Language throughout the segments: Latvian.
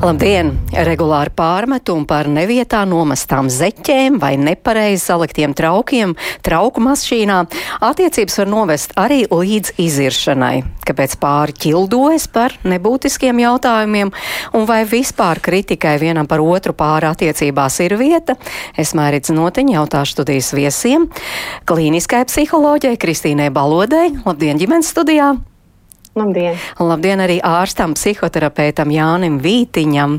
Labdien! Regulāri pārmetumi par nevietā nomestām zeķēm vai nepareizi saliktiem traukiem trauku mašīnā attiecības var novest arī līdz iziršanai. Kāpēc pāri ķildojas par nebūtiskiem jautājumiem un vai vispār kritikai vienam par otru pāri attiecībās ir vieta? Es mērīts notiņu jautāšu studijas viesiem. Klīniskai psiholoģijai Kristīnai Balodei. Labdien, ģimenes studijā! Labdien! Labdien arī ārstam, psihoterapeitam Jānim Vītiņam.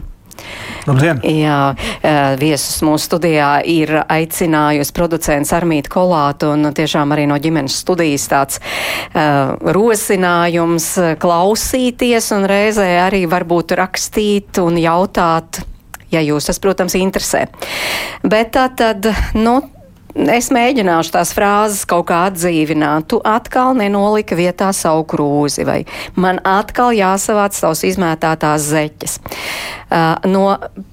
Labdien! Jā, viesus mūsu studijā ir aicinājusi producents Armīta Kolāta un tiešām arī no ģimenes studijas tāds uh, rosinājums klausīties un reizē arī varbūt rakstīt un jautāt, ja jūs tas, protams, interesē. Bet tā tad, nu, Es mēģināšu tās frāzes kaut kā atdzīvināt. Tu atkal nenolika vietā savu krūzi, vai man atkal jāsavāc savus izmētātās zeķes. Uh, no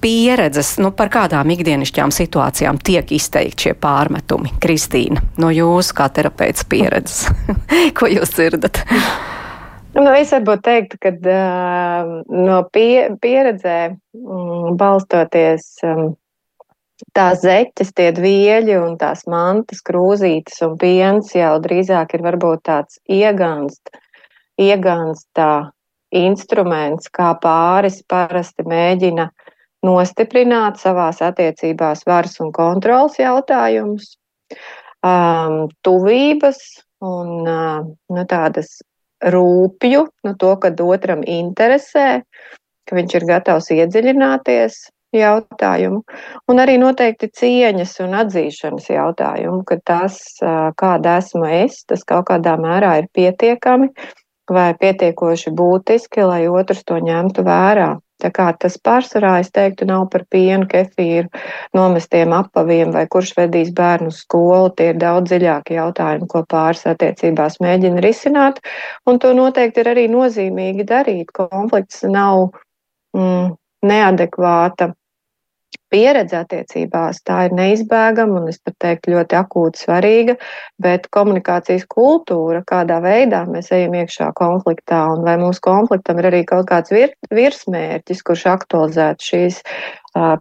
pieredzes, nu, par kādām ikdienišķām situācijām tiek izteikti šie pārmetumi? Kristīna, no jūsu kā terapeits pieredzes, ko jūs dzirdat? Nu, es varbūt teiktu, ka uh, no pie, pieredzē mm, balstoties. Um, tās zeķes, tie dvieļi un tās mantas, krūzītes un piens jau drīzāk ir varbūt tāds ieganst, iegansta instruments, kā pāris parasti mēģina nostiprināt savās attiecībās varas un kontrols jautājumus, um, tuvības un uh, nu, tādas rūpju, nu, to, ka otram interesē, ka viņš ir gatavs iedziļināties jautājumu, un arī noteikti cieņas un atzīšanas jautājumu, ka tas, kāda esmu es, tas kaut kādā mērā ir pietiekami vai pietiekoši būtiski, lai otrs to ņemtu vērā. Tā kā tas pārsvarā, es teiktu, nav par pienu, kefīru, nomestiem apaviem vai kurš vedīs bērnu skolu. Tie ir daudz dziļāki jautājumi, ko pāris attiecībās mēģina risināt, un to noteikti ir arī nozīmīgi darīt. Konflikts nav mm, neadekvāta pieredze attiecībās, tā ir neizbēgama un es pat teiktu ļoti akūti svarīga, bet komunikācijas kultūra, kādā veidā mēs ejam iekšā konfliktā un vai mūsu konfliktam ir arī kaut kāds vir, virsmērķis, kurš aktualizētu šīs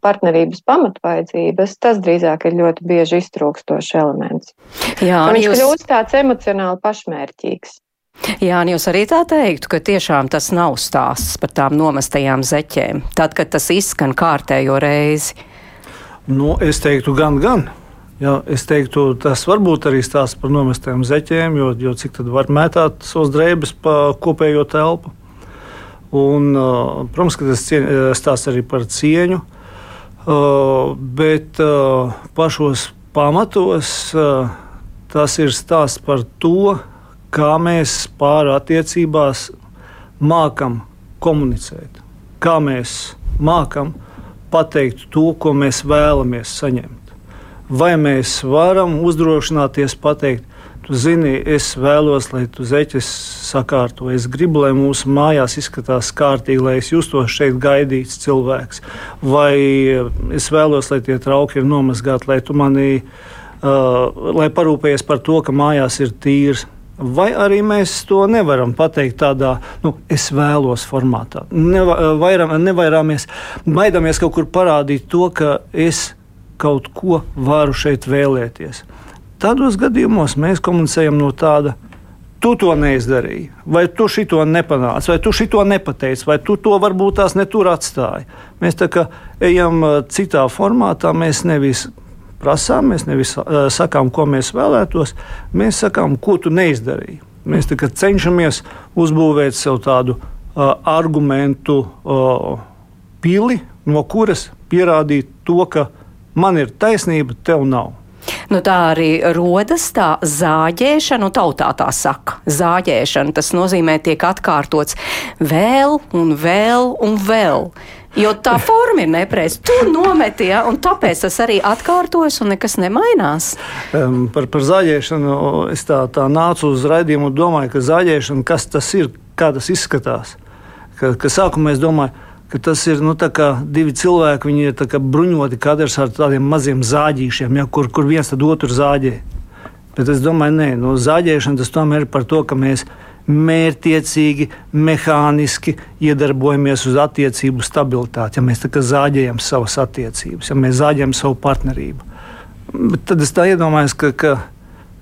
partnerības pamatvaidzības, tas drīzāk ir ļoti bieži iztrūkstošs elements. Jā, viņš jūs... kļūst tāds emocionāli pašmērķīgs. Jā, jūs arī tā teiktu, ka tiešām tas nav stāsts par tām nomestajām zeķēm, tad, kad tas izskan kārtējo reizi. Nu, es teiktu, gan, gan. Jā, es teiktu, tas var būt arī stāsts par nomestajām zeķēm, jo, jo cik tad var mētāt savus drēbes pa kopējo telpu. Un, uh, protams, ka tas cien, stāsts arī par cieņu, uh, bet uh, pašos pamatos tas ir stāsts par to, kā mēs pāri attiecībās mākam komunicēt, kā mēs mākam pateikt to, ko mēs vēlamies saņemt. Vai mēs varam uzdrošināties pateikt, tu zini, es vēlos, lai tu zeķes sakārto. Es gribu, lai mūsu mājās izskatās kārtīgi, lai es justos šeit gaidīts cilvēks. Vai es vēlos, lai tie trauki ir nomazgāti, lai tu manī, uh, lai parūpējies par to, ka mājās ir tīrs Vai arī mēs to nevaram pateikt tādā, nu, es vēlos formātā. Neva, vairam, nevairāmies, baidāmies kaut kur parādīt to, ka es kaut ko varu šeit vēlēties. Tādos gadījumos mēs komunicējam no tāda, tu to neizdarīji, vai tu šito nepanāci, vai tu šito nepateici, vai tu to varbūt tās netur atstāji. Mēs tā kā ejam citā formātā, mēs nevis prasām, mēs nevis uh, sakām, ko mēs vēlētos, mēs sakām, ko tu neizdarīji. Mēs cenšamies uzbūvēt sev tādu uh, argumentu uh, pili, no kuras pierādīt to, ka man ir taisnība, tev nav. Nu, tā arī rodas tā zāģēšana, nu, tautā tā saka. Zāģēšana tas nozīmē, tiek atkārtots vēl un vēl un vēl. Jo tā forma ir nepareiza. Tu nometi, ja, un tāpēc tas arī atkārtojas un nekas nemainās. Um, par, par zaļiešanu es tā, tā nācu uz raidījumu un domāju, ka zaļiešana, kas tas ir, kā tas izskatās. Ka, ka sākumā es domāju, ka tas ir nu, divi cilvēki, viņi ir bruņoti, katrs ar tādiem maziem zāģīšiem, ja, kur, kur viens otru zāģē. Bet es domāju, ka nu, zāģēšana tas tomēr ir par to, ka mēs mērķiecīgi, mehāniski iedarbojamies uz attiecību stabilitāti, ja mēs zāģējam savas attiecības, ja mēs zāģējam savu partnerību. Bet tad es tā iedomājos, ka, ka,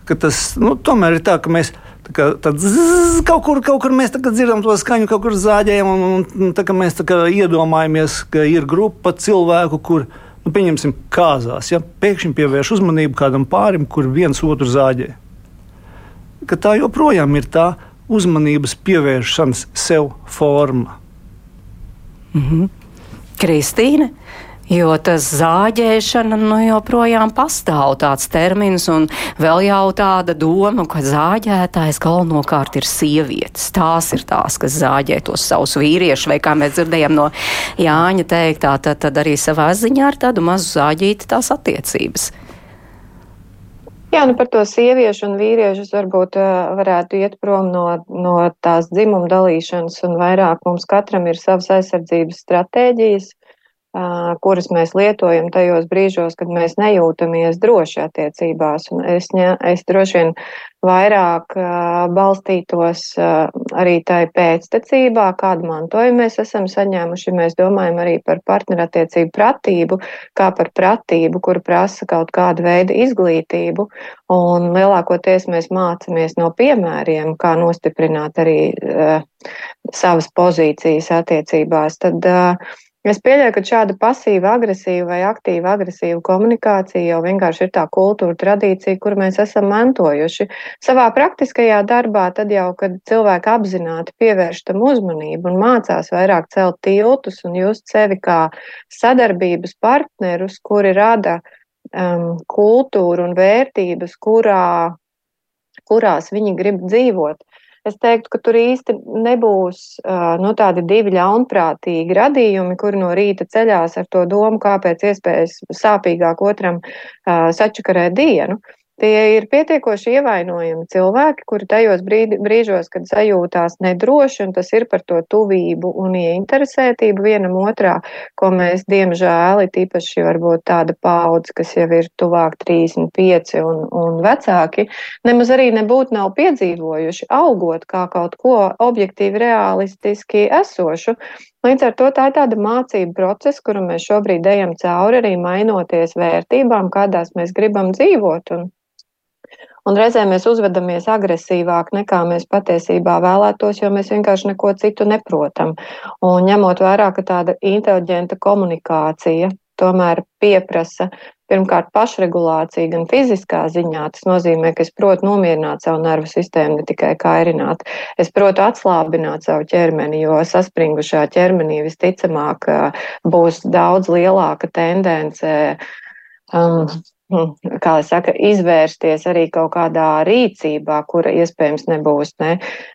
ka tas nu, tomēr ir tā, ka mēs. Tā kā, tad zzz, kaut kur, kaut kur mēs dzirdam to skaņu, kaut kur zāģējam, un, un, un tā, mēs iedomājamies, ka ir grupa cilvēku, kuriem nu, pieņemsim, kāzās, ja pēkšņi pievērš uzmanību kādam pārim, kur viens otru zāģē. Ka tā joprojām ir tā uzmanības pievēršanas sev forma. Mm -hmm. Kristīne, Jo tas zāģēšana nu, joprojām pastāv tāds termins, un vēl jau tāda doma, ka zāģētājs galvenokārt ir sievietes. Tās ir tās, kas zāģē tos savus vīriešus, vai kā mēs dzirdējām no Jāņa teiktā, tad, tad arī savā ziņā ar tādu mazu zāģīti tās attiecības. Jā, nu par to sieviešu un vīriešu varbūt varētu iet prom no, no tās dzimuma dalīšanas, un vairāk mums katram ir savas aizsardzības stratēģijas, kuras mēs lietojam tajos brīžos, kad mēs nejūtamies droši attiecībās. Un es, ņa, es droši vien vairāk balstītos arī tai pēctecībā, kādu mantojumu mēs esam saņēmuši. Mēs domājam arī par partnerattiecību pratību, kā par pratību, kur prasa kaut kādu veidu izglītību. Un lielākoties mēs mācāmies no piemēriem, kā nostiprināt arī uh, savas pozīcijas attiecībās. Tad, uh, Es pieļauju, ka šāda pasīva, agresīva vai aktīva agresīva komunikācija jau vienkārši ir tā kultūra tradīcija, kur mēs esam mantojuši. Savā praktiskajā darbā, tad jau, kad cilvēki apzināti pievērš tam uzmanību un mācās vairāk celt tiltus un just sevi kā sadarbības partnerus, kuri rada um, kultūru un vērtības, kurā, kurās viņi grib dzīvot es teiktu, ka tur īsti nebūs nu, tādi divi ļaunprātīgi radījumi, kuri no rīta ceļās ar to domu, kāpēc iespējas sāpīgāk otram sačakarēt dienu. Tie ir pietiekoši ievainojami cilvēki, kuri tajos brīdi, brīžos, kad sajūtās nedroši, un tas ir par to tuvību un ieinteresētību vienam otrā, ko mēs, diemžēl, tīpaši varbūt tāda paudze, kas jau ir tuvāk 35 un, un vecāki, nemaz arī nebūtu nav piedzīvojuši, augot kā kaut ko objektīvi realistiski esošu. Līdz ar to tā ir tāda mācība procesa, kuru mēs šobrīd ejam cauri, arī mainoties vērtībām, kādās mēs gribam dzīvot. Un Un reizē mēs uzvedamies agresīvāk nekā mēs patiesībā vēlētos, jo mēs vienkārši neko citu neprotam. Un ņemot vērā, ka tāda inteliģenta komunikācija tomēr pieprasa pirmkārt pašregulāciju gan fiziskā ziņā. Tas nozīmē, ka es protu nomierināt savu nervu sistēmu, ne tikai kairināt. Es protu atslābināt savu ķermeni, jo saspringušā ķermenī visticamāk būs daudz lielāka tendence um, kā es saku, izvērsties arī kaut kādā rīcībā, kura iespējams nebūs ne,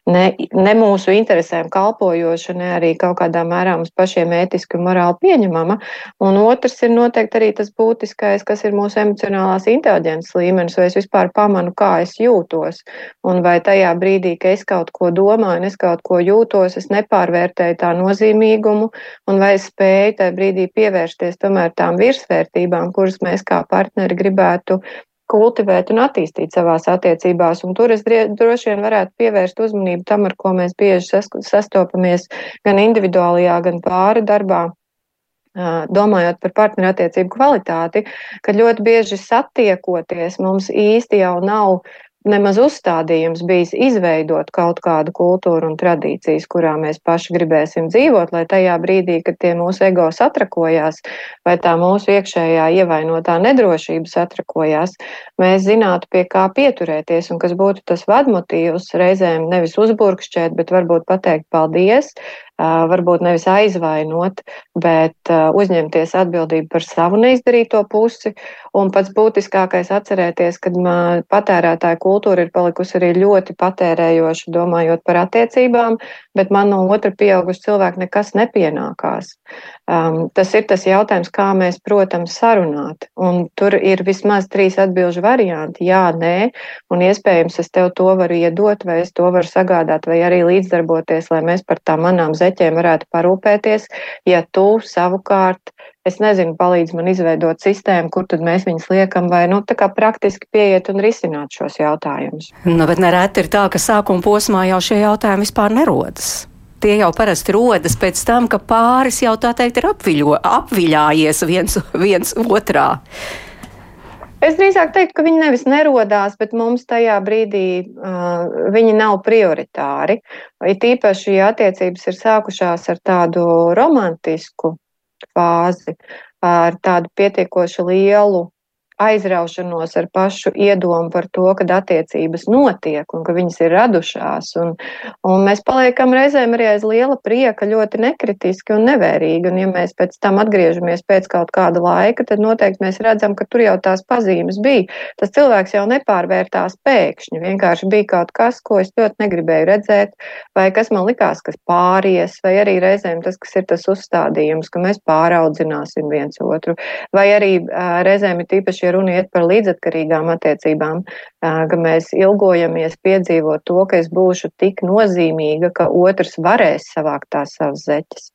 ne, ne mūsu interesēm kalpojoša, ne arī kaut kādā mērā mums pašiem ētiski un morāli pieņemama. Un otrs ir noteikti arī tas būtiskais, kas ir mūsu emocionālās inteliģences līmenis, vai es vispār pamanu, kā es jūtos. Un vai tajā brīdī, ka es kaut ko domāju es kaut ko jūtos, es nepārvērtēju tā nozīmīgumu, un vai es spēju tajā brīdī pievērsties tomēr tām virsvērtībām, kuras mēs kā partneri gribētu kultivēt un attīstīt savās attiecībās. Un tur es droši vien varētu pievērst uzmanību tam, ar ko mēs bieži sastopamies gan individuālajā, gan pāri darbā. Domājot par partnerattiecību kvalitāti, kad ļoti bieži satiekoties mums īsti jau nav nemaz uzstādījums bijis izveidot kaut kādu kultūru un tradīcijas, kurā mēs paši gribēsim dzīvot, lai tajā brīdī, kad tie mūsu ego satrakojās, vai tā mūsu iekšējā ievainotā nedrošība satrakojās, mēs zinātu, pie kā pieturēties un kas būtu tas vadmotīvs reizēm nevis uzburkšķēt, bet varbūt pateikt paldies, varbūt nevis aizvainot, bet uzņemties atbildību par savu neizdarīto pusi. Un pats būtiskākais atcerēties, ka patērētāja kultūra ir palikusi arī ļoti patērējoša, domājot par attiecībām, bet man no otra pieauguša cilvēka nekas nepienākās. Um, tas ir tas jautājums, kā mēs, protams, sarunāt. Un tur ir vismaz trīs atbilžu varianti - jā, nē, un iespējams es tev to varu iedot, vai es to varu sagādāt, vai arī līdzdarboties, lai mēs par tām manām zeķēm varētu parūpēties, ja tu savukārt es nezinu, palīdz man izveidot sistēmu, kur tad mēs viņus liekam, vai nu, tā kā praktiski pieiet un risināt šos jautājumus. Nu, bet nereti ir tā, ka sākuma posmā jau šie jautājumi vispār nerodas. Tie jau parasti rodas pēc tam, ka pāris jau tā teikt ir apviļo, apviļājies viens, viens otrā. Es drīzāk teiktu, ka viņi nevis nerodās, bet mums tajā brīdī uh, viņi nav prioritāri. It īpaši, ja attiecības ir sākušās ar tādu romantisku fāzi ar tādu pietiekoši lielu aizraušanos ar pašu iedomu par to, ka attiecības notiek un ka viņas ir radušās. Un, un mēs paliekam reizēm arī aiz liela prieka ļoti nekritiski un nevērīgi. Un ja mēs pēc tam atgriežamies pēc kaut kāda laika, tad noteikti mēs redzam, ka tur jau tās pazīmes bija. Tas cilvēks jau nepārvērtās pēkšņi. Vienkārši bija kaut kas, ko es ļoti negribēju redzēt, vai kas man likās, kas pāries, vai arī reizēm tas, kas ir tas uzstādījums, ka mēs pāraudzināsim viens otru, vai arī reizēm ir tīpaši ja runa iet par līdzatkarīgām attiecībām, ka mēs ilgojamies piedzīvot to, ka es būšu tik nozīmīga, ka otrs varēs savākt tās savas zeķes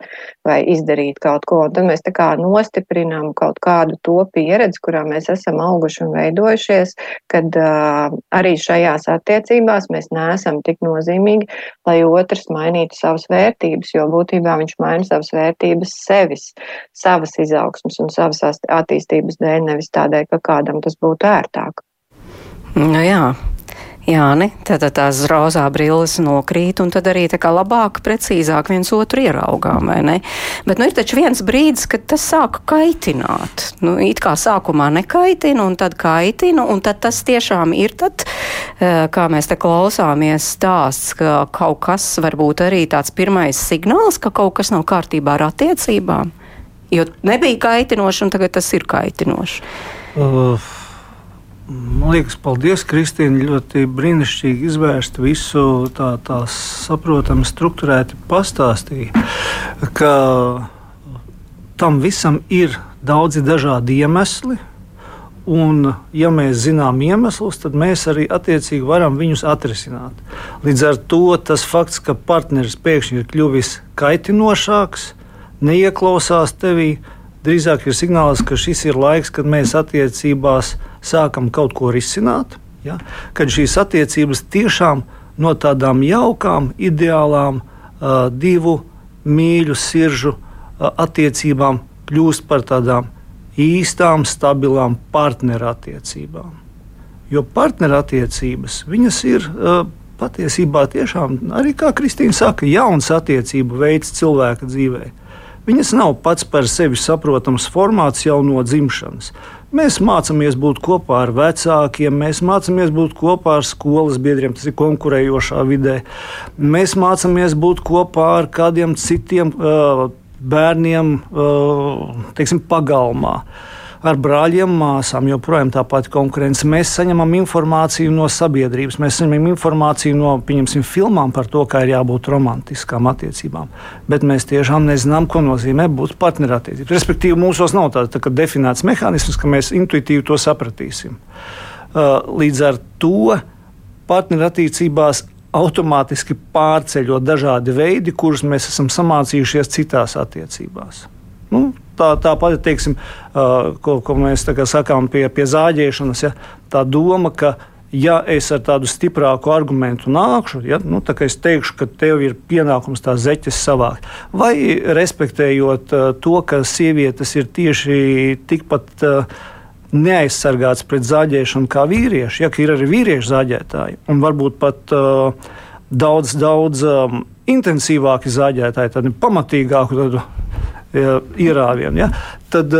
vai izdarīt kaut ko. Un tad mēs tā kā nostiprinām kaut kādu to pieredzi, kurā mēs esam auguši un veidojušies, kad uh, arī šajās attiecībās mēs neesam tik nozīmīgi, lai otrs mainītu savas vērtības, jo būtībā viņš maina savas vērtības sevis, savas izaugsmas un savas attīstības dēļ, nevis tādēļ, ka kādam tas būtu ērtāk. Nu jā. Jā, ne? tad tās rozā brilles nokrīt, un tad arī tā kā labāk, precīzāk viens otru ieraugām, vai ne? Bet, nu, ir taču viens brīdis, kad tas sāk kaitināt. Nu, it kā sākumā nekaitina, un tad kaitina, un tad tas tiešām ir tad, eh, kā mēs te klausāmies stāsts, ka kaut kas varbūt arī tāds pirmais signāls, ka kaut kas nav kārtībā ar attiecībām. Jo nebija kaitinoši, un tagad tas ir kaitinoši. Uh, man liekas, paldies, Kristīne. Ļoti brīnišķīgi izvērst visu tā, tā saprotami, struktūrēti pastāstīja, ka tam visam ir daudzi dažādi iemesli. Un, ja mēs zinām iemeslus, tad mēs arī attiecīgi varam viņus atrisināt. Līdz ar to tas fakts, ka partneris pēkšņi ir kļuvis kaitinošāks, neieklausās tevī, drīzāk ir signāls, ka šis ir laiks, kad mēs attiecībās sākam kaut ko risināt. Ja? Kad šīs attiecības tiešām no tādām jaukām, ideālām, uh, divu mīļu, siržu uh, attiecībām kļūst par tādām īstām, stabilām partnerattiecībām. Jo partnerattiecības ir uh, patiesībā tiešām, arī kā Kristīna saka, jauns attiecību veids cilvēka dzīvēm. Viņas nav pats par sevi saprotams formāts jau no dzimšanas. Mēs mācāmies būt kopā ar vecākiem, mēs mācāmies būt kopā ar skolas biedriem, tas ir konkurējošā vidē. Mēs mācāmies būt kopā ar kādiem citiem uh, bērniem, uh, teiksim, pagalmā. Uh, ar brāļiem, māsām. Joprojām tā pati konkurence. Mēs saņemam informāciju no sabiedrības, mēs saņemam informāciju no filmām par to, kā ir jābūt romantiskām attiecībām. Bet mēs tiešām nezinām, ko nozīmē būt partnerattiecībām. Respektīvi, mūsos nav tāds tā, definēts mehānisms, ka mēs intuitīvi to sapratīsim. Uh, līdz ar to partnerattiecībās automātiski pārceļot dažādi veidi, kurus mēs esam samācījušies citās attiecībās. Nu, tā, tā pati, teiksim, ko, ko mēs sakām pie, pie zāģēšanas, ja, tā doma, ka ja es ar tādu stiprāku argumentu nākšu, ja, nu, es teikšu, ka tev ir pienākums tās zeķes savākt. Vai respektējot uh, to, ka sievietes ir tieši tikpat uh, neaizsargātas pret zāģēšanu kā vīrieši, ja ir arī vīriešu zāģētāji, un varbūt pat uh, daudz, daudz um, intensīvāki zāģētāji, tādi pamatīgāki. Tādu, ierāvienu. Ja? Tad,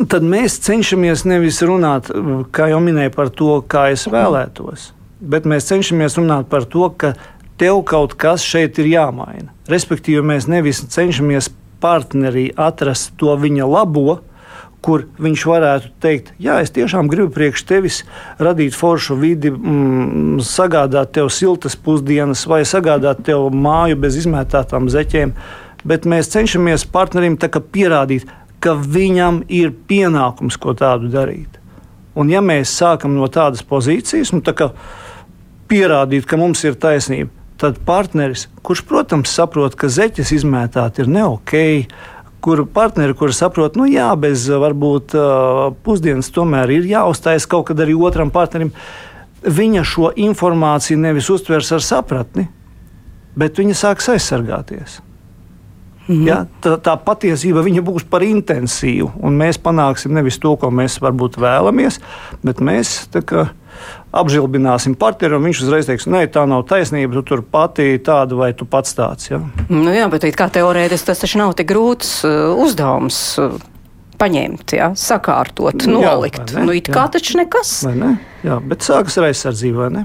tad mēs cenšamies nevis runāt, kā jau minēju, par to, kā es vēlētos, bet mēs cenšamies runāt par to, ka tev kaut kas šeit ir jāmaina. Respektīvi, mēs nevis cenšamies partnerī atrast to viņa labo, kur viņš varētu teikt, jā, es tiešām gribu priekš tevis radīt foršu vidi, mm, sagādāt tev siltas pusdienas vai sagādāt tev māju bez izmētātām zeķēm. Bet mēs cenšamies partnerim pierādīt, ka viņam ir pienākums ko tādu darīt. Un ja mēs sākam no tādas pozīcijas, nu, tā kā pierādīt, ka mums ir taisnība, tad partneris, kurš, protams, saprot, ka zeķes izmētāt ir ne ok, kur partneri, kur saprot, nu jā, bez varbūt pusdienas tomēr ir jāuztais kaut kad arī otram partnerim, viņa šo informāciju nevis uztvers ar sapratni, bet viņa sāks aizsargāties. Mhm. Ja, tā, tā patiesība būs par intensīvu, un mēs panāksim nevis to, ko mēs varbūt vēlamies, bet mēs kā, apžilbināsim partneri, un viņš uzreiz teiks, nē, tā nav taisnība, tu tur pati tāda vai tu pats tāds. Ja? Nu jā, bet kā teorētiski tas taču nav tik grūts uh, uzdevums. Uh, paņemt, ja, sakārtot, nolikt. Jā, nu, it kā jā. taču nekas. Vai ne? Jā, bet sākas ar aizsardzību, vai ne?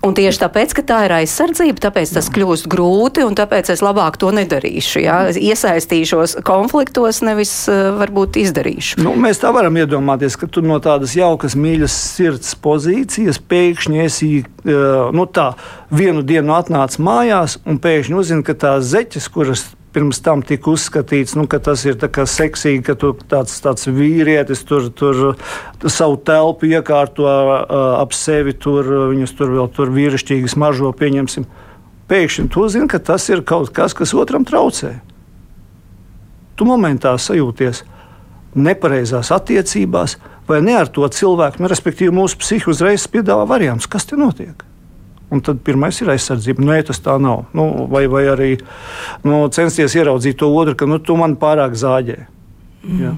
Un tieši tāpēc, ka tā ir aizsardzība, tāpēc tas kļūst grūti, un tāpēc es labāk to nedarīšu. Jā. Iesaistīšos konfliktos, nevis uh, varbūt izdarīšu. Nu, mēs tā varam iedomāties, ka tu no tādas jaukas, mīļas sirds pozīcijas pēkšņi esi uh, nu, tā, vienu dienu atnāc mājās un pēkšņi uzzini, ka tās zeķes, kuras pirms tam tika uzskatīts, nu, ka tas ir seksīgi, ka tu tāds, tāds vīrietis tur, tur savu telpu iekārto ap sevi, tur viņus tur vēl tur vīrišķīgi smaržo, pieņemsim. Pēkšņi tu zini, ka tas ir kaut kas, kas otram traucē. Tu momentā sajūties nepareizās attiecībās, vai ne ar to cilvēku, nu, respektīvi mūsu psihi uzreiz piedāvā variants, kas te notiek. Un tad pirmais ir aizsardzība. Nē, tas tā nav. Nu, vai, vai arī nu, censties ieraudzīt to otru, ka nu, tu man pārāk zāģē. Mm. Ja.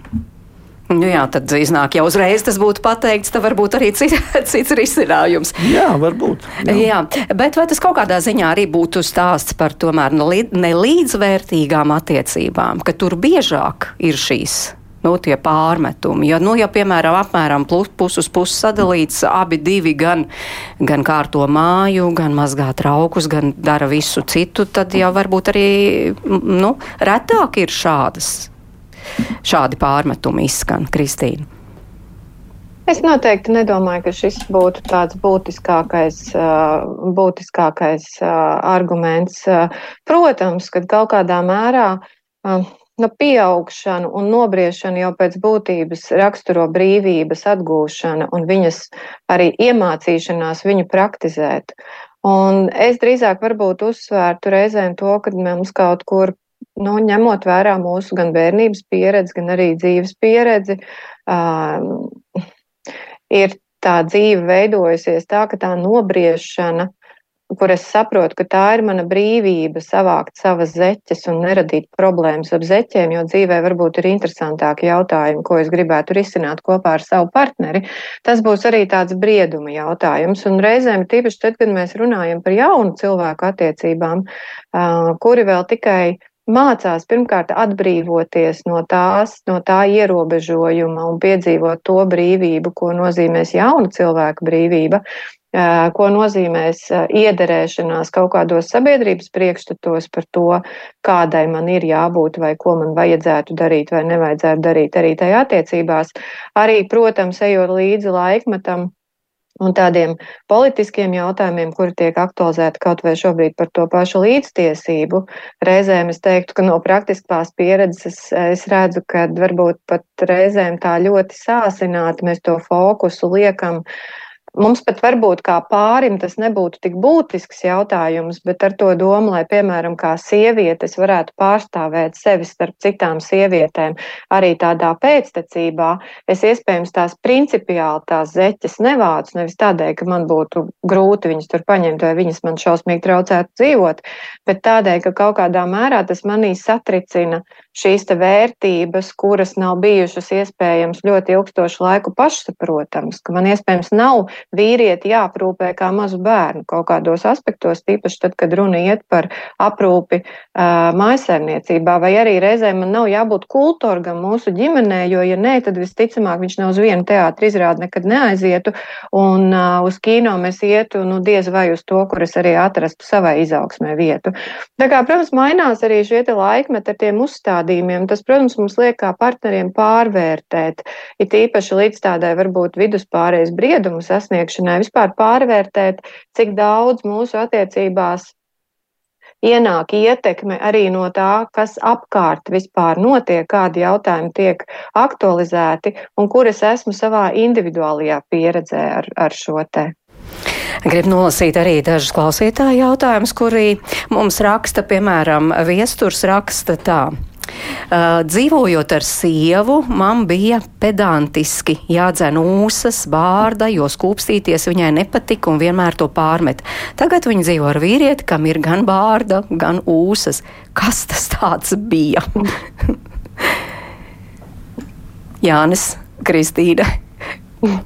Nu jā, tad iznāk jau uzreiz tas būtu pateikts, tad varbūt arī cits, cits risinājums. Jā, varbūt. Jā. jā, bet vai tas kaut kādā ziņā arī būtu stāsts par tomēr nelīdzvērtīgām attiecībām, ka tur biežāk ir šīs nu, tie pārmetumi. Ja, nu, ja piemēram, apmēram pusi uz pusi sadalīts, abi divi gan, gan kārto māju, gan mazgā traukus, gan dara visu citu, tad jau varbūt arī nu, retāk ir šādas, šādi pārmetumi izskan, Kristīna. Es noteikti nedomāju, ka šis būtu tāds būtiskākais, būtiskākais arguments. Protams, ka kaut kādā mērā nu, pieaugšanu un nobriešanu jau pēc būtības raksturo brīvības atgūšana un viņas arī iemācīšanās viņu praktizēt. Un es drīzāk varbūt uzsvērtu reizēm to, ka mums kaut kur, nu, ņemot vērā mūsu gan bērnības pieredzi, gan arī dzīves pieredzi, um, ir tā dzīve veidojusies tā, ka tā nobriešana kur es saprotu, ka tā ir mana brīvība savākt savas zeķes un neradīt problēmas ar zeķiem, jo dzīvē varbūt ir interesantāki jautājumi, ko es gribētu risināt kopā ar savu partneri. Tas būs arī tāds brieduma jautājums. Un reizēm, tīpaši tad, kad mēs runājam par jaunu cilvēku attiecībām, kuri vēl tikai mācās pirmkārt atbrīvoties no tās, no tā ierobežojuma un piedzīvot to brīvību, ko nozīmēs jauna cilvēka brīvība, ko nozīmēs iederēšanās kaut kādos sabiedrības priekšstatos par to, kādai man ir jābūt vai ko man vajadzētu darīt vai nevajadzētu darīt arī tajā attiecībās. Arī, protams, ejot līdzi laikmetam. Un tādiem politiskiem jautājumiem, kuri tiek aktualizēti kaut vai šobrīd par to pašu līdztiesību, reizēm es teiktu, ka no praktiskās pieredzes es redzu, ka varbūt pat reizēm tā ļoti sāsināti mēs to fokusu liekam uh, Mums pat varbūt kā pārim tas nebūtu tik būtisks jautājums, bet ar to domu, lai, piemēram, kā sievietes varētu pārstāvēt sevi starp citām sievietēm, arī tādā pēctecībā, es iespējams tās principiāli tās zeķes nevācu, nevis tādēļ, ka man būtu grūti viņas tur paņemt vai viņas man šausmīgi traucētu dzīvot, bet tādēļ, ka kaut kādā mērā tas manī satricina šīs vērtības, kuras nav bijušas iespējams ļoti ilgstošu laiku pašsaprotams, ka man iespējams nav vīrieti jāaprūpē kā mazu bērnu kaut kādos aspektos, tīpaši tad, kad runa iet par aprūpi uh, mājasēmniecībā, vai arī reizēm man nav jābūt kultūrgam mūsu ģimenē, jo, ja nē, tad visticamāk viņš nav uz vienu teātri izrādi nekad neaizietu, un uh, uz kino mēs ietu, nu, diez vai uz to, kur es arī atrastu savai izaugsmē vietu. Tā kā, protams, mainās arī šie laikmeti ar tiem uzstādījumiem. Tas, protams, mums liek kā partneriem pārvērtēt, it īpaši līdz tādai varbūt viduspārējais briedumu sasniegt sasniegšanai, vispār pārvērtēt, cik daudz mūsu attiecībās ienāk ietekme arī no tā, kas apkārt vispār notiek, kādi jautājumi tiek aktualizēti un kur es esmu savā individuālajā pieredzē ar, ar šo te. Gribu nolasīt arī dažus klausītāju jautājumus, kuri mums raksta, piemēram, viesturs raksta tā. Uh, dzīvojot ar sievu, man bija pedantiski jādzen ūsas, bārda, jo skūpstīties viņai nepatika un vienmēr to pārmet. Tagad viņa dzīvo ar vīrieti, kam ir gan bārda, gan ūsas. Kas tas tāds bija? Jānis Kristīna.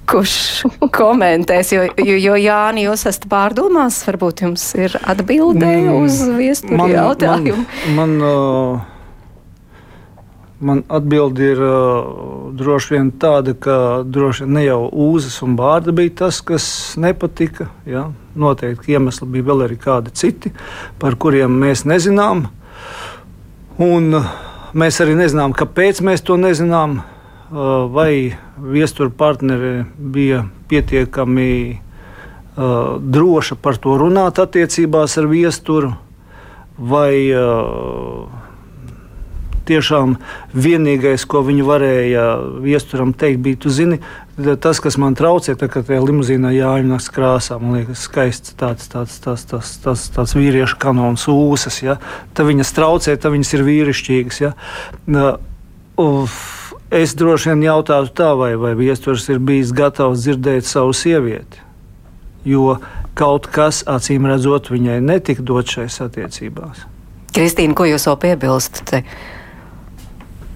Kurš komentēs, jo, jo, jo Jāni, jūs esat pārdomās, varbūt jums ir atbildē mm, uz viesturu jautājumu. Man, man, uh Man atbildi ir uh, droši vien tāda, ka droši vien ne jau ūzas un bārda bija tas, kas nepatika. Ja? Noteikti iemesli bija vēl arī kādi citi, par kuriem mēs nezinām. Un mēs arī nezinām, kāpēc mēs to nezinām. Uh, vai viestura partneri bija pietiekami uh, droša par to runāt attiecībās ar viesturu, vai uh, tiešām vienīgais, ko viņi varēja viesturam teikt, bija, tu zini, tas, kas man traucē, tā, kad tajā limuzīnā jāņemās krāsā, man liekas, skaists tāds, tāds, tāds, tāds, tāds, tāds vīriešu kanons ūsas, ja? tad viņas traucē, tad viņas ir vīrišķīgas. Ja? Uf, es droši vien jautātu tā, vai, vai viesturs ir bijis gatavs dzirdēt savu sievieti, jo kaut kas, acīm redzot, viņai netika dot šajās attiecībās. Kristīna, ko jūs vēl piebilstat?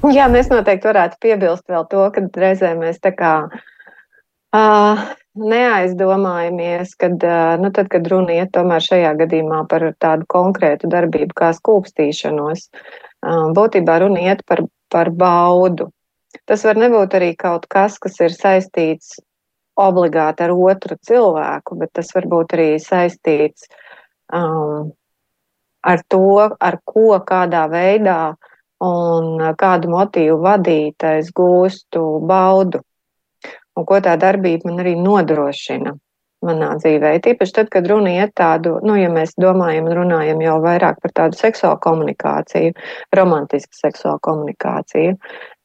Jā, mēs noteikti varētu piebilst vēl to, ka reizē mēs tā kā uh, neaizdomājamies, kad, uh, nu, tad, kad runa iet tomēr šajā gadījumā par tādu konkrētu darbību kā skūpstīšanos, uh, būtībā runa iet par, par baudu. Tas var nebūt arī kaut kas, kas ir saistīts obligāti ar otru cilvēku, bet tas var būt arī saistīts um, ar to, ar ko, kādā veidā uh, un kādu motīvu vadīta es gūstu baudu, un ko tā darbība man arī nodrošina manā dzīvē. Tīpaši tad, kad runa iet tādu, nu, ja mēs domājam un runājam jau vairāk par tādu seksuālu komunikāciju, romantisku seksuālu komunikāciju,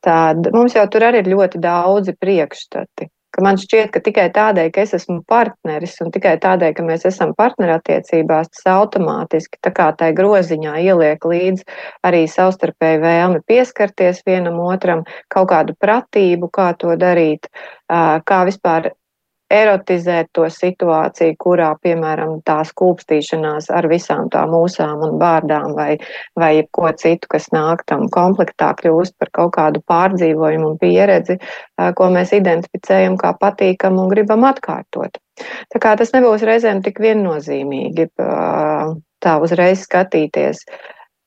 tad mums jau tur arī ir ļoti daudzi priekšstati ka man šķiet, ka tikai tādēļ, ka es esmu partneris un tikai tādēļ, ka mēs esam partnerattiecībās, tas automātiski tā kā tai groziņā ieliek līdz arī savstarpēji vēlmi pieskarties vienam otram, kaut kādu pratību, kā to darīt, kā vispār erotizēt to situāciju, kurā, piemēram, tā skūpstīšanās ar visām tām mūsām un bārdām vai, vai ko citu, kas nāk tam komplektā, kļūst par kaut kādu pārdzīvojumu un pieredzi, ko mēs identificējam kā patīkam un gribam atkārtot. Tā kā tas nebūs reizēm tik viennozīmīgi tā uzreiz skatīties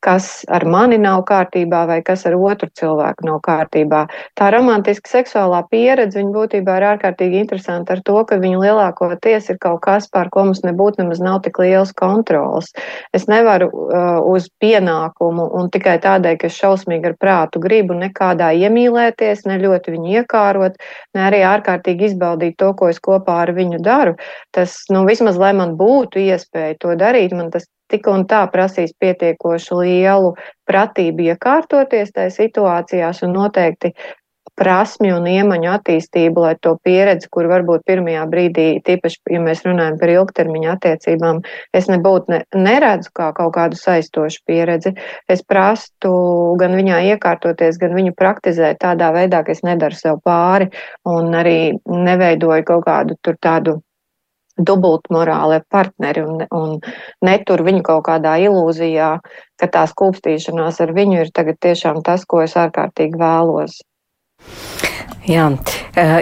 kas ar mani nav kārtībā vai kas ar otru cilvēku nav kārtībā. Tā romantiska seksuālā pieredze viņa būtībā ir ārkārtīgi interesanta ar to, ka viņa lielākoties ir kaut kas, pār ko mums nebūtu nemaz nav tik liels kontrols. Es nevaru uh, uz pienākumu un tikai tādēļ, ka es šausmīgi ar prātu gribu nekādā iemīlēties, ne ļoti viņu iekārot, ne arī ārkārtīgi izbaudīt to, ko es kopā ar viņu daru. Tas, nu, vismaz, lai man būtu iespēja to darīt, man tas tik un tā prasīs pietiekoši lielu pratību iekārtoties tajā situācijās un noteikti prasmju un iemaņu attīstību, lai to pieredzi, kur varbūt pirmajā brīdī, tīpaši, ja mēs runājam par ilgtermiņa attiecībām, es nebūtu ne, neredzu kā kaut kādu saistošu pieredzi. Es prastu gan viņā iekārtoties, gan viņu praktizēt tādā veidā, ka es nedaru sev pāri un arī neveidoju kaut kādu tur tādu dubultmorālie partneri un, un netur viņu kaut kādā ilūzijā, ka tā skūpstīšanās ar viņu ir tagad tiešām tas, ko es ārkārtīgi vēlos. Jā,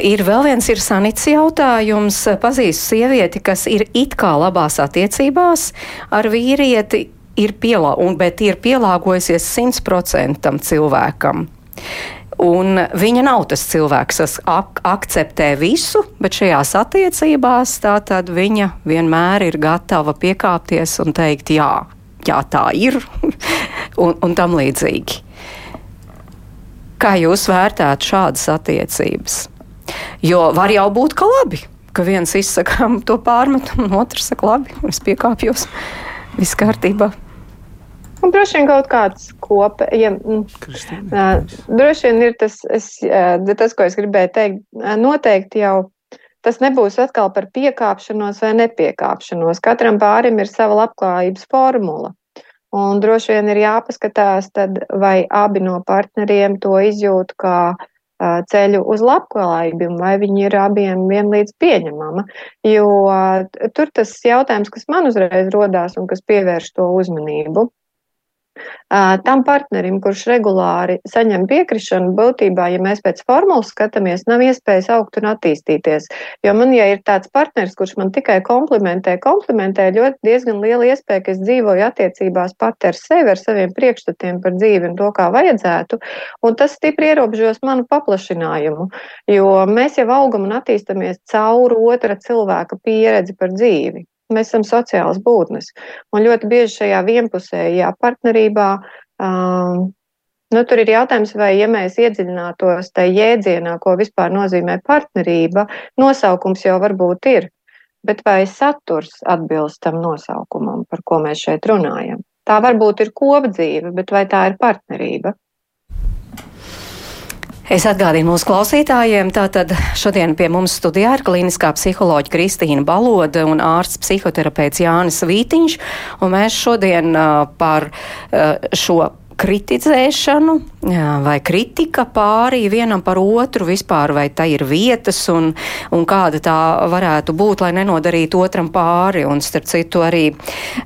ir vēl viens ir sanits jautājums. Pazīstu sievieti, kas ir it kā labās attiecībās ar vīrieti, ir pielā, un, bet ir pielāgojusies simtprocentam cilvēkam. Un viņa nav tas cilvēks, kas ak akceptē visu, bet šajās attiecībās tā tad viņa vienmēr ir gatava piekāpties un teikt, jā, jā tā ir, un, un tam līdzīgi. Kā jūs vērtētu šādas attiecības? Jo var jau būt, ka labi, ka viens izsaka to pārmetumu, un otrs saka, labi, es piekāpjos, viss kārtībā. Un droši vien kaut kāds kopē, ja, uh, droši vien ir tas, es, uh, tas, ko es gribēju teikt, uh, noteikti jau tas nebūs atkal par piekāpšanos vai nepiekāpšanos. Katram pārim ir sava labklājības formula. Un droši vien ir jāpaskatās, tad, vai abi no partneriem to izjūt kā ceļu uz labklājību, vai viņi ir abiem vienlīdz pieņemama. Jo tur tas jautājums, kas man uzreiz rodās un kas pievērš to uzmanību, Tam partnerim, kurš regulāri saņem piekrišanu, būtībā, ja mēs pēc formulas skatāmies, nav iespējas augt un attīstīties. Jo man, ja ir tāds partneris, kurš man tikai komplimentē, komplimentē, ļoti diezgan liela iespēja, ka es dzīvoju attiecībās pat ar sevi, ar saviem priekšstatiem par dzīvi un to, kā vajadzētu, un tas stipri ierobežos manu paplašinājumu, jo mēs jau augam un attīstamies caur otra cilvēka pieredzi par dzīvi. Mēs esam sociāls būtnes. Un ļoti bieži šajā vienpusējā partnerībā um, Nu, tur ir jautājums, vai, ja mēs iedziļinātos tajā jēdzienā, ko vispār nozīmē partnerība, nosaukums jau varbūt ir, bet vai saturs atbilst tam nosaukumam, par ko mēs šeit runājam? Tā varbūt ir kopdzīve, bet vai tā ir partnerība? Es atgādīju mūsu klausītājiem, tātad šodien pie mums studijā ir klīniskā psiholoģa Kristīna Baloda un ārsts psihoterapeits Jānis Vītiņš, un mēs šodien uh, par uh, šo kritizēšanu vai kritika pārī vienam par otru vispār, vai tā ir vietas un, un kāda tā varētu būt, lai nenodarītu otram pāri. Un, starp citu, arī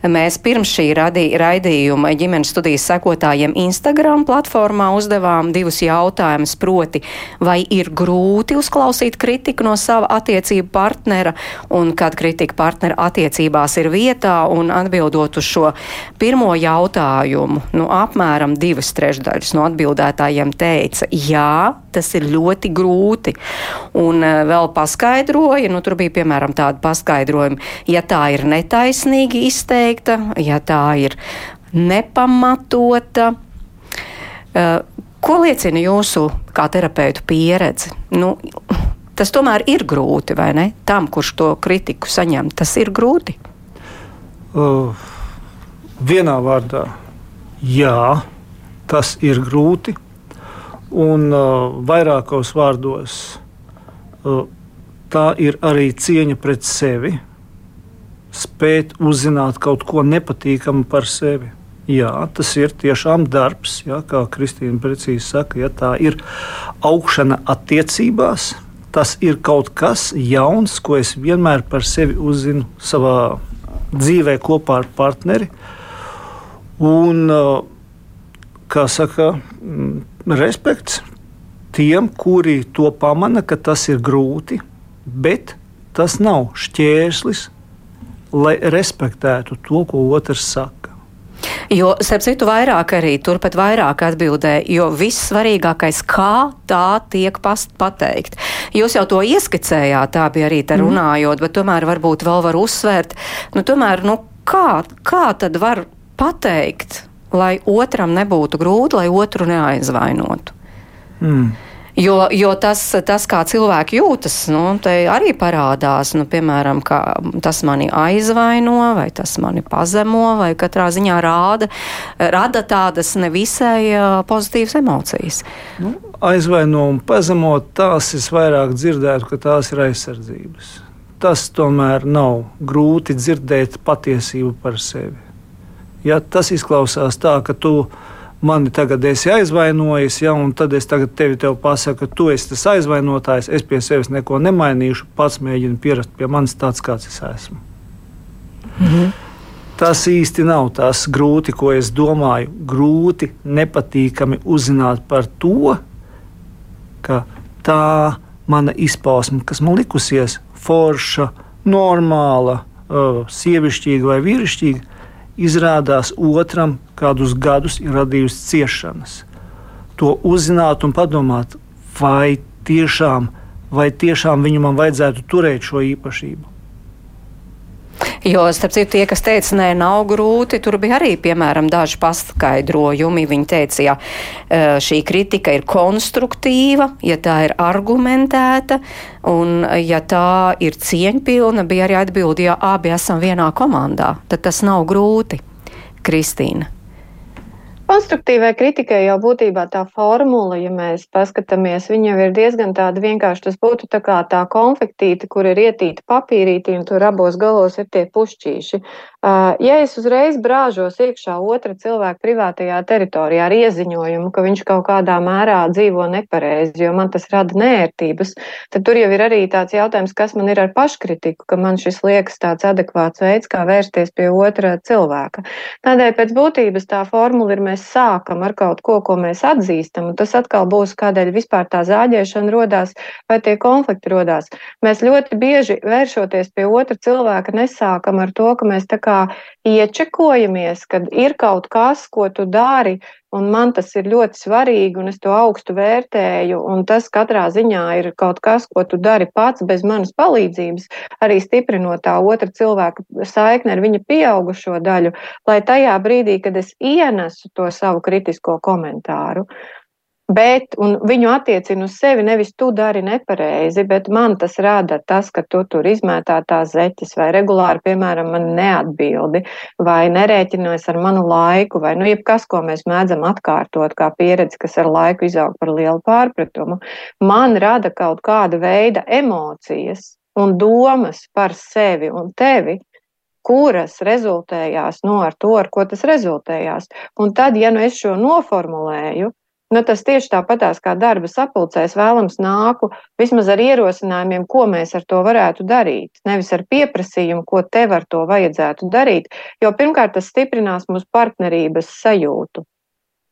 mēs pirms šī radī, raidījuma ģimenes studijas sekotājiem Instagram platformā uzdevām divus jautājumus, proti, vai ir grūti uzklausīt kritiku no sava attiecību partnera un kad kritika partnera attiecībās ir vietā un atbildot uz šo pirmo jautājumu, nu, apmēram apmēram divas trešdaļas no atbildētājiem teica, jā, tas ir ļoti grūti. Un uh, vēl paskaidroja, nu tur bija piemēram tāda paskaidrojuma, ja tā ir netaisnīgi izteikta, ja tā ir nepamatota. Uh, ko liecina jūsu kā terapeitu pieredze? Nu, tas tomēr ir grūti, vai ne? Tam, kurš to kritiku saņem, tas ir grūti. Uh, vienā vārdā Jā, tas ir grūti. Un uh, vairākos vārdos uh, tā ir arī cieņa pret sevi. Spēt uzzināt kaut ko nepatīkamu par sevi. Jā, tas ir tiešām darbs, jā, kā Kristīna precīzi saka. Ja tā ir augšana attiecībās, tas ir kaut kas jauns, ko es vienmēr par sevi uzzinu savā dzīvē kopā ar partneri. Uh, Un, kā saka, respekts tiem, kuri to pamana, ka tas ir grūti, bet tas nav šķērslis, lai respektētu to, ko otrs saka. Jo, starp citu, vairāk arī turpat vairāk atbildēja, jo viss svarīgākais, kā tā tiek pateikt. Jūs jau to ieskicējāt, tā bija arī te mhm. runājot, mm. bet tomēr varbūt vēl var uzsvērt, nu, tomēr, nu, kā, kā tad var pateikt, lai otram nebūtu grūti, lai otru neaizvainotu. Mm. Jo, jo tas, tas, kā cilvēki jūtas, nu, arī parādās. Nu, piemēram, ka tas mani aizvaino, vai tas mani pazemo, vai katrā ziņā rāda, rada tādas nevisai pozitīvas emocijas. Nu, aizvaino un pazemot, tās es vairāk dzirdētu, ka tās ir aizsardzības. Tas tomēr nav grūti dzirdēt patiesību par sevi. Ja, tas izklausās tā, ka tu mani tagad esi aizvainojis, ja, un tad es tagad tevi tev pasaku, ka tu esi tas aizvainotājs, es pie sevis neko nemainīšu, pats mēģinu pierast pie manis tāds, kāds es esmu. Mhm. Tas īsti nav tas grūti, ko es domāju. Grūti, nepatīkami uzzināt par to, ka tā mana izpausme, kas man likusies forša, normāla, uh, sievišķīga vai vīrišķīga, izrādās otram kādus gadus ir radījusi ciešanas. To uzzināt un padomāt, vai tiešām, vai tiešām viņu man vajadzētu turēt šo īpašību. Jo, starp citu, tie, kas teica, nē, nav grūti, tur bija arī, piemēram, daži paskaidrojumi. Viņi teica, ja šī kritika ir konstruktīva, ja tā ir argumentēta un ja tā ir cieņpilna, bija arī atbildi, ja abi esam vienā komandā, tad tas nav grūti. Kristīna. Konstruktīvai kritikai jau būtībā tā formula, ja mēs paskatāmies, viņa jau ir diezgan tāda vienkārši. Tas būtu tā kā tā konfektīte, kur ir ietīta papīrīti un tur abos galos ir tie pušķīši. Ja es uzreiz brāžos iekšā otra cilvēka privātajā teritorijā ar ieziņojumu, ka viņš kaut kādā mērā dzīvo nepareizi, jo man tas rada nērtības, tad tur jau ir arī tāds jautājums, kas man ir ar paškritiku, ka man šis liekas tāds adekvāts veids, kā vērsties pie otra cilvēka. Tādēļ pēc būtības tā formula ir mēs sākam ar kaut ko, ko mēs atzīstam, un tas atkal būs, kādēļ vispār tā zāģēšana rodās vai tie konflikti rodās. Mēs ļoti bieži vēršoties pie otra cilvēka nesākam ar to, ka mēs tā kā iečekojamies, kad ir kaut kas, ko tu dari, Un man tas ir ļoti svarīgi, un es to augstu vērtēju. Un tas katrā ziņā ir kaut kas, ko tu dari pats bez manas palīdzības, arī stiprinot tā otra cilvēka saikni ar viņa pieaugušo daļu, lai tajā brīdī, kad es ienesu to savu kritisko komentāru, Bet viņu attiecina uz sevi nevis tu dari nepareizi, bet man tas rada tas, ka tu tur izmētā tās zeķes vai regulāri, piemēram, man neatbildi vai nerēķinojas ar manu laiku vai, nu, jebkas, ko mēs mēdzam atkārtot kā pieredzi, kas ar laiku izaug par lielu pārpratumu, man rada kaut kāda veida emocijas un domas par sevi un tevi, kuras rezultējās no ar to, ar ko tas rezultējās. Un tad, ja nu es šo noformulēju, Nu, tas tieši tāpatās kā darba sapulcēs vēlams nāku vismaz ar ierosinājumiem, ko mēs ar to varētu darīt. Nevis ar pieprasījumu, ko tev ar to vajadzētu darīt, jo pirmkārt tas stiprinās mūsu partnerības sajūtu.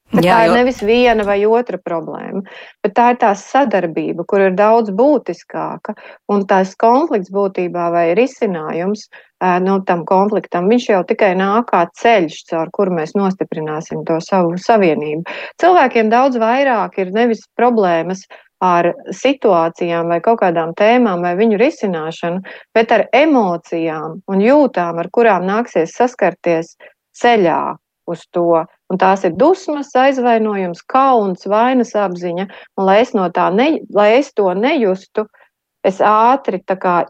Bet Jā, tā ir jo... nevis viena vai otra problēma, bet tā ir tā sadarbība, kur ir daudz būtiskāka. Un tās konflikts būtībā vai risinājums no nu, tam konfliktam, viņš jau tikai nāk kā ceļš, caur kuru mēs nostiprināsim to savu savienību. Cilvēkiem daudz vairāk ir nevis problēmas ar situācijām vai kaut kādām tēmām vai viņu risināšanu, bet ar emocijām un jūtām, ar kurām nāksies saskarties ceļā uz to. Un tās ir dusmas, aizvainojums, kauns, vainas apziņa. Un, lai es, no ne, lai es to nejustu, es ātri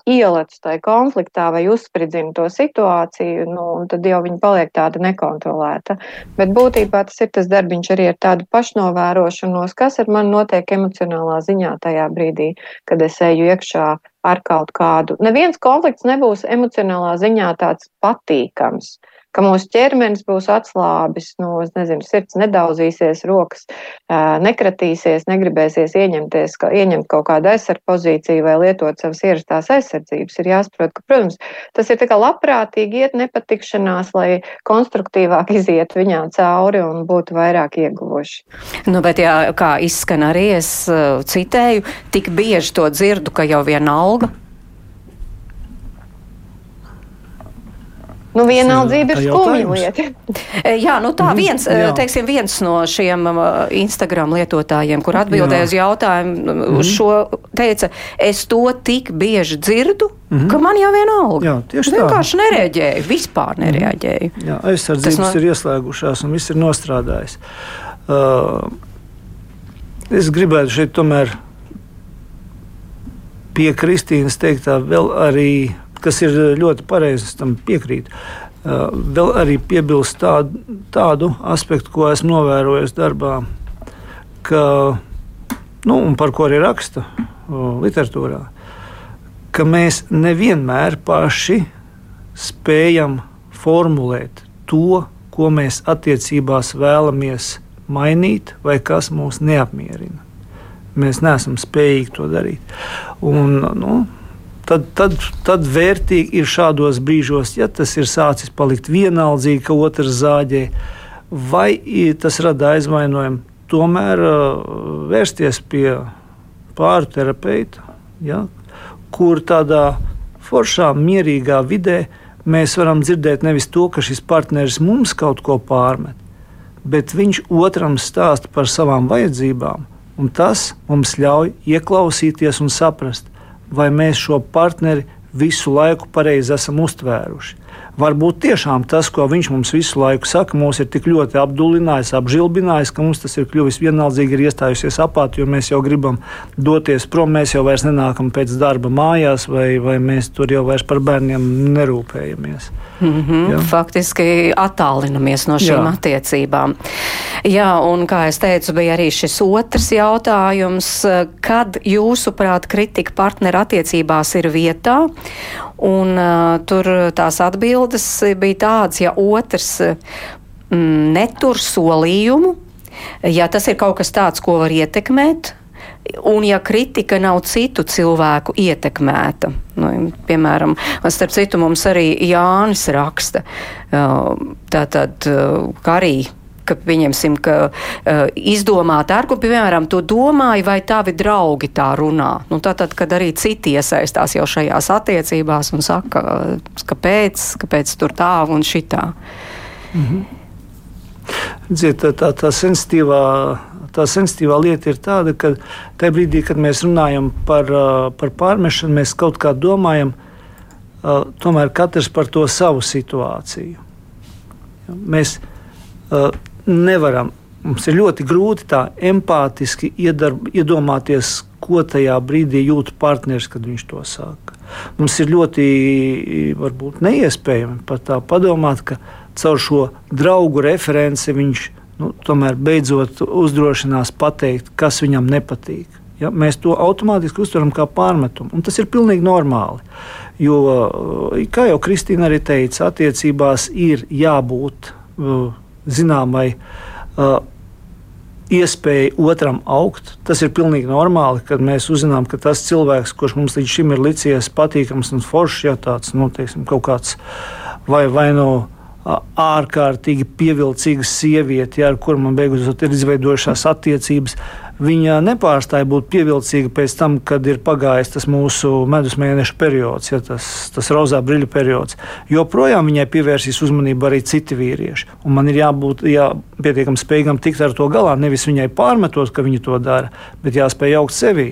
ielecu tajā konfliktā vai uzspridzinu to situāciju, nu, un tad jau viņa paliek tāda nekontrolēta. Bet būtībā tas ir tas darbiņš arī ar tādu pašnovērošanos, kas ar mani notiek emocionālā ziņā tajā brīdī, kad es eju iekšā ar kaut kādu. Neviens konflikts nebūs emocionālā ziņā tāds patīkams ka mūsu ķermenis būs atslābis, nu, nezinu, sirds nedauzīsies, rokas nekratīsies, negribēsies ieņemties, ka, ieņemt kaut kādu aizsardz pozīciju vai lietot savas ierastās aizsardzības. Ir jāsaprot, ka, protams, tas ir tā kā labprātīgi iet nepatikšanās, lai konstruktīvāk iziet viņā cauri un būtu vairāk ieguvuši. Nu, bet jā, kā izskan arī es citēju, tik bieži to dzirdu, ka jau vienalga. Nu, vienaldzība ir skumja lieta. E, jā, nu tā mhm, viens, jā. teiksim, viens no šiem Instagram lietotājiem, kur atbildēja uz jautājumu, mm -hmm. šo teica, es to tik bieži dzirdu, mm -hmm. ka man jau vienalga. Jā, tieši tā. Vienkārši nereaģēju, vispār mhm. nereaģēju. Jā, aizsardzības no... ir ieslēgušās un viss ir nostrādājis. Uh, es gribētu šeit tomēr pie Kristīnas teiktā vēl arī kas ir ļoti pareizi, tam piekrīt. Uh, vēl arī piebilst tādu, tādu aspektu, ko esmu novērojis darbā, ka, nu, par ko arī raksta uh, literatūrā, ka mēs nevienmēr paši spējam formulēt to, ko mēs attiecībās vēlamies mainīt, vai kas mūs neapmierina. Mēs neesam spējīgi to darīt. Un, nu, tad, tad, tad vērtīgi ir šādos brīžos, ja tas ir sācis palikt vienaldzīgi, ka otrs zāģē, vai tas rada aizvainojumu, tomēr vērsties pie pāri terapeita, ja, kur tādā foršā, mierīgā vidē mēs varam dzirdēt nevis to, ka šis partneris mums kaut ko pārmet, bet viņš otram stāsta par savām vajadzībām, un tas mums ļauj ieklausīties un saprast, vai mēs šo partneri visu laiku pareizi esam uztvēruši, Varbūt tiešām tas, ko viņš mums visu laiku saka, mūs ir tik ļoti apdulinājis, apžilbinājis, ka mums tas ir kļuvis vienaldzīgi, ir iestājusies apāti, jo mēs jau gribam doties prom, mēs jau vairs nenākam pēc darba mājās, vai, vai mēs tur jau vairs par bērniem nerūpējamies. Mm -hmm, ja? Faktiski attālinamies no šīm Jā. attiecībām. Jā, un kā es teicu, bija arī šis otrs jautājums, kad jūsuprāt kritika partneru attiecībās ir vietā, un uh, tur tās atbildes bija tādas, ja otrs mm, netur solījumu, ja tas ir kaut kas tāds, ko var ietekmēt, Un, ja kritika nav citu cilvēku ietekmēta, nu, piemēram, starp citu, mums arī Jānis raksta, tātad, ka arī ka pieņemsim, ka uh, izdomāt argumentu, piemēram, to domāju, vai tavi draugi tā runā. Nu, tātad, kad arī citi iesaistās jau šajās attiecībās un saka, kāpēc, kāpēc tur tā un šitā. -hmm. Dziet, tā, tā, tā sensitīvā tā sensitīvā lieta ir tāda, ka tajā brīdī, kad mēs runājam par, par pārmešanu, mēs kaut kā domājam, tomēr katrs par to savu situāciju. Mēs nevaram, mums ir ļoti grūti tā empātiski iedarb, iedomāties, ko tajā brīdī jūt partneris, kad viņš to saka. Mums ir ļoti varbūt, neiespējami pat tā padomāt, ka caur šo draugu referenci viņš nu, tomēr beidzot uzdrošinās pateikt, kas viņam nepatīk. Ja, mēs to automātiski uztveram kā pārmetumu, un tas ir pilnīgi normāli. Jo, kā jau Kristīna arī teica, attiecībās ir jābūt uh, zināmai uh, iespēja otram augt. Tas ir pilnīgi normāli, kad mēs uzzinām, ka tas cilvēks, kurš mums līdz šim ir licies patīkams un foršs, ja tāds nu, teiksim, kaut kāds vai, vai no. Ārkārtīgi pievilcīga sieviete, ja, ar kuru man beidzot ir izveidojušās attiecības. Viņa nepārstāja būt pievilcīga pēc tam, kad ir pagājis tas mūsu medus mēneša periods, ja, tas, tas rozā brīļu periods. Joprojām viņai pievērsīs uzmanību arī citi vīrieši. Un man ir jābūt jā, pietiekami spējīgam tikt ar to galā. Nevis viņai pārmetot, ka viņa to dara, bet jāspēj augt sevī.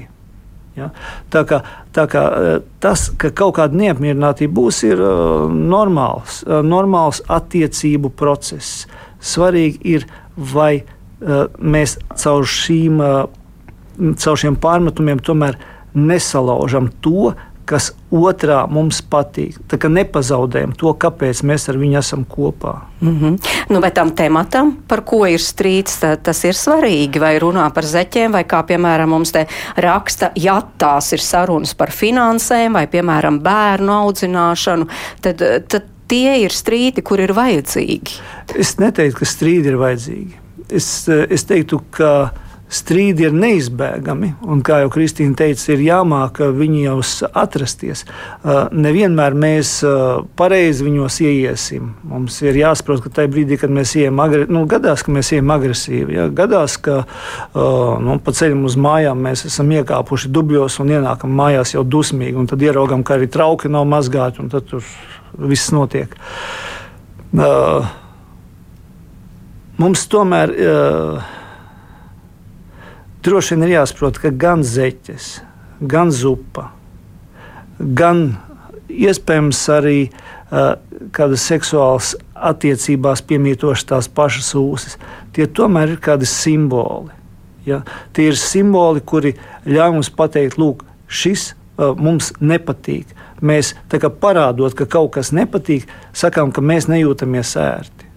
Ja? Tā kā, tā kā eh, tas, ka kaut kāda neapmierinātība būs, ir uh, normāls, uh, normāls attiecību process. Svarīgi ir, vai mēs caur, šīm, caur šiem pārmetumiem tomēr nesalaužam to, kas otrā mums patīk. Tā kā nepazaudējam to, kāpēc mēs ar viņu esam kopā. Mm -hmm. nu, bet tam tematam, par ko ir strīds, tā, tas ir svarīgi. Vai runā par zeķiem, vai kā piemēram mums te raksta, ja tās ir sarunas par finansēm vai piemēram bērnu audzināšanu, tad, tad tie ir strīdi, kur ir vajadzīgi. Es neteiktu, ka strīdi ir vajadzīgi. Es, es teiktu, ka strīdi ir neizbēgami, un, kā jau Kristīna teica, ir jāmāk viņos atrasties. Uh, nevienmēr mēs uh, pareizi viņos ieiesim. Mums ir jāsaprot, ka tajā brīdī, kad mēs ejam agresīvi, nu, gadās, ka mēs ejam agresīvi, ja? gadās, ka nu, pa ceļam uz mājām mēs esam iekāpuši dubļos un ienākam mājās jau dusmīgi, un tad ieraugam, ka arī trauki nav mazgāti, un tad tur viss notiek. Uh, mums tomēr uh, droši vien ir jāsaprot, ka gan zeķes, gan zupa, gan iespējams arī uh, kādas seksuālas attiecībās piemītošas tās pašas ūsas, tie tomēr ir kādi simboli. Ja? Tie ir simboli, kuri ļauj mums pateikt, lūk, šis uh, mums nepatīk. Mēs parādot, ka kaut kas nepatīk, sakām, ka mēs nejūtamies ērti.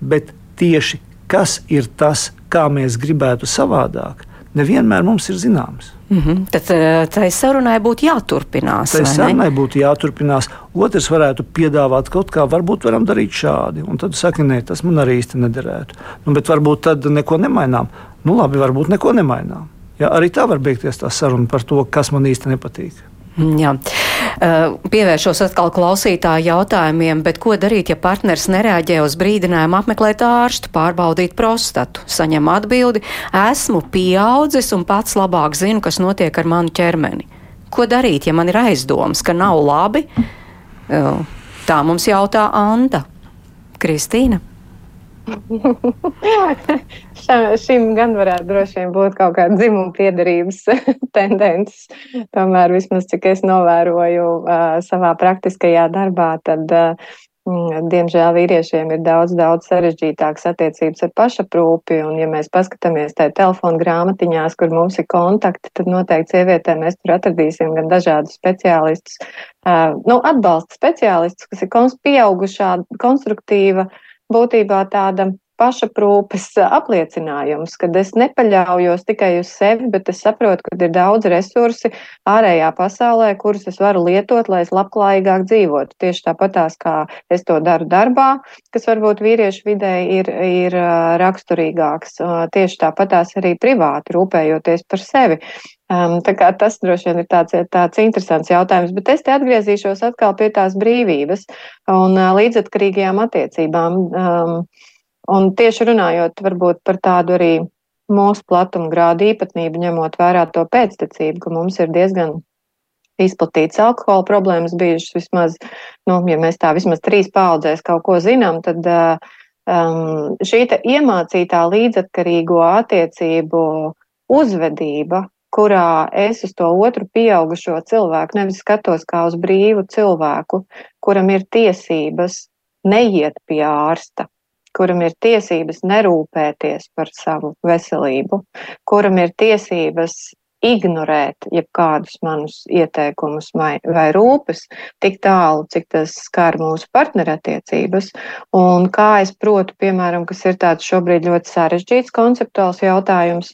Bet tieši kas ir tas, kā mēs gribētu savādāk, nevienmēr mums ir zināms. Mm -hmm. Tad eh, tai sarunai būtu jāturpinās. Tai sarunai būtu jāturpinās. Otrs varētu piedāvāt kaut kā, varbūt varam darīt šādi. Un tad saka, nē, tas man arī īsti nederētu. Nu, bet varbūt tad neko nemainām. Nu, labi, varbūt neko nemainām. Ja, arī tā var beigties tā saruna par to, kas man īsti nepatīk. Jā. Pievēršos atkal klausītāju jautājumiem, bet ko darīt, ja partners nereaģē uz brīdinājumu apmeklēt ārstu, pārbaudīt prostatu? Saņem atbildi, esmu pieaudzis un pats labāk zinu, kas notiek ar manu ķermeni. Ko darīt, ja man ir aizdoms, ka nav labi? Tā mums jautā Anta. Kristīna. Šim gan varētu droši vien būt kaut kāda dzimuma piedarības tendences. Tomēr, vismaz cik es novēroju uh, savā praktiskajā darbā, tad uh, diemžēl vīriešiem ir daudz, daudz sarežģītākas attiecības ar pašaprūpi, un ja mēs paskatāmies tajā telefona grāmatiņās, kur mums ir kontakti, tad noteikti sievietēm mēs tur atradīsim gan dažādus speciālistus, uh, nu, atbalsta speciālistus, kas ir pieaugušā, konstruktīva, būtībā tāda pašaprūpes apliecinājums, kad es nepaļaujos tikai uz sevi, bet es saprotu, ka ir daudz resursi ārējā pasaulē, kurus es varu lietot, lai es labklājīgāk dzīvotu. Tieši tāpatās, kā es to daru darbā, kas varbūt vīriešu vidē ir, ir raksturīgāks. Tieši tāpatās arī privāti rūpējoties par sevi. Um, tas droši vien ir tāds, tāds interesants jautājums, bet es te atgriezīšos atkal pie tās brīvības un uh, līdzatkarīgajām attiecībām. Um, Un tieši runājot varbūt par tādu arī mūsu platuma grādu īpatnību, ņemot vērā to pēctecību, ka mums ir diezgan izplatīts alkohola problēmas bijušas vismaz, nu, ja mēs tā vismaz trīs paudzēs kaut ko zinām, tad um, šī iemācītā līdzatkarīgo attiecību uzvedība, kurā es uz to otru pieaugušo cilvēku nevis skatos kā uz brīvu cilvēku, kuram ir tiesības neiet pie ārsta, kuram ir tiesības nerūpēties par savu veselību, kuram ir tiesības ignorēt jebkādus manus ieteikumus vai, vai rūpes tik tālu, cik tas skar mūsu partnerattiecības. Un kā es protu, piemēram, kas ir tāds šobrīd ļoti sarežģīts konceptuāls jautājums,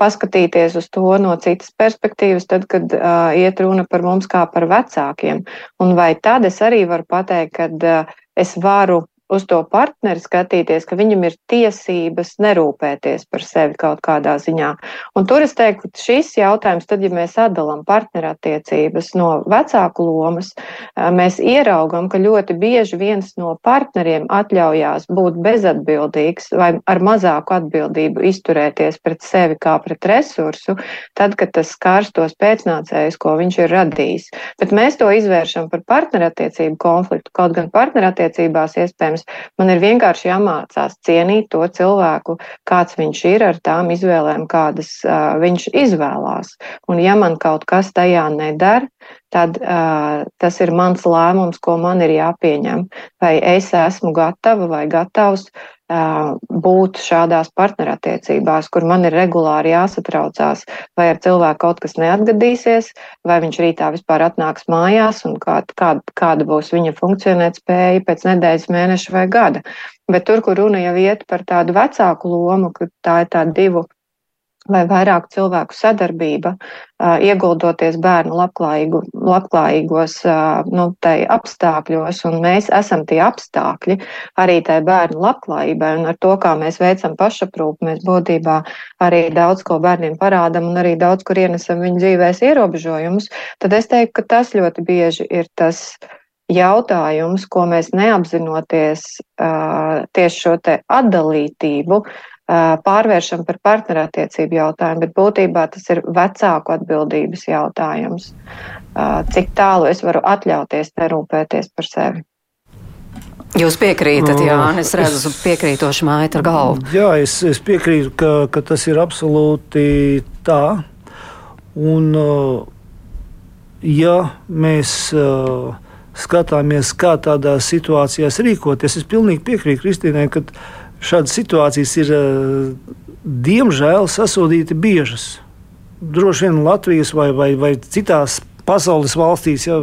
paskatīties uz to no citas perspektīvas, tad, kad uh, iet runa par mums kā par vecākiem. Un vai tad es arī varu pateikt, ka uh, es varu uz to partneri skatīties, ka viņam ir tiesības nerūpēties par sevi kaut kādā ziņā. Un tur es teiktu, ka šis jautājums, tad, ja mēs atdalām partnerattiecības no vecāku lomas, mēs ieraugam, ka ļoti bieži viens no partneriem atļaujās būt bezatbildīgs vai ar mazāku atbildību izturēties pret sevi kā pret resursu, tad, kad tas skars tos pēcnācējus, ko viņš ir radījis. Bet mēs to izvēršam par partnerattiecību konfliktu, kaut gan partnerattiecībās iespējams jautājums. Man ir vienkārši jāmācās cienīt to cilvēku, kāds viņš ir ar tām izvēlēm, kādas uh, viņš izvēlās. Un ja man kaut kas tajā nedara, tad uh, tas ir mans lēmums, ko man ir jāpieņem. Vai es esmu gatava vai gatavs uh, būt šādās partnerattiecībās, kur man ir regulāri jāsatraucās, vai ar cilvēku kaut kas neatgadīsies, vai viņš rītā vispār atnāks mājās un kā, kāda, kāda būs viņa funkcionēt spēja pēc nedēļas, mēneša vai gada. Bet tur, kur runa jau iet par tādu vecāku lomu, ka tā ir tāda divu vai vairāk cilvēku sadarbība, ieguldoties bērnu labklājīgu, labklājīgos nu, apstākļos, un mēs esam tie apstākļi arī tai bērnu labklājībai, un ar to, kā mēs veicam pašaprūpu, mēs būtībā arī daudz ko bērniem parādam un arī daudz kur ienesam viņu dzīvēs ierobežojumus, tad es teiktu, ka tas ļoti bieži ir tas jautājums, ko mēs neapzinoties tieši šo te atdalītību, pārvēršam par partnerattiecību jautājumu, bet būtībā tas ir vecāku atbildības jautājums. Cik tālu es varu atļauties nerūpēties par sevi? Jūs piekrītat, Jā, es redzu, piekrītoši mājiet ar galvu. Jā, es, es piekrītu, ka, ka tas ir absolūti tā. Un, ja mēs skatāmies, kā tādās situācijās rīkoties, es pilnīgi piekrītu Kristīnai, ka šādas situācijas ir eh, diemžēl sasodīti biežas. Droši vien Latvijas vai, vai, vai citās pasaules valstīs, ja,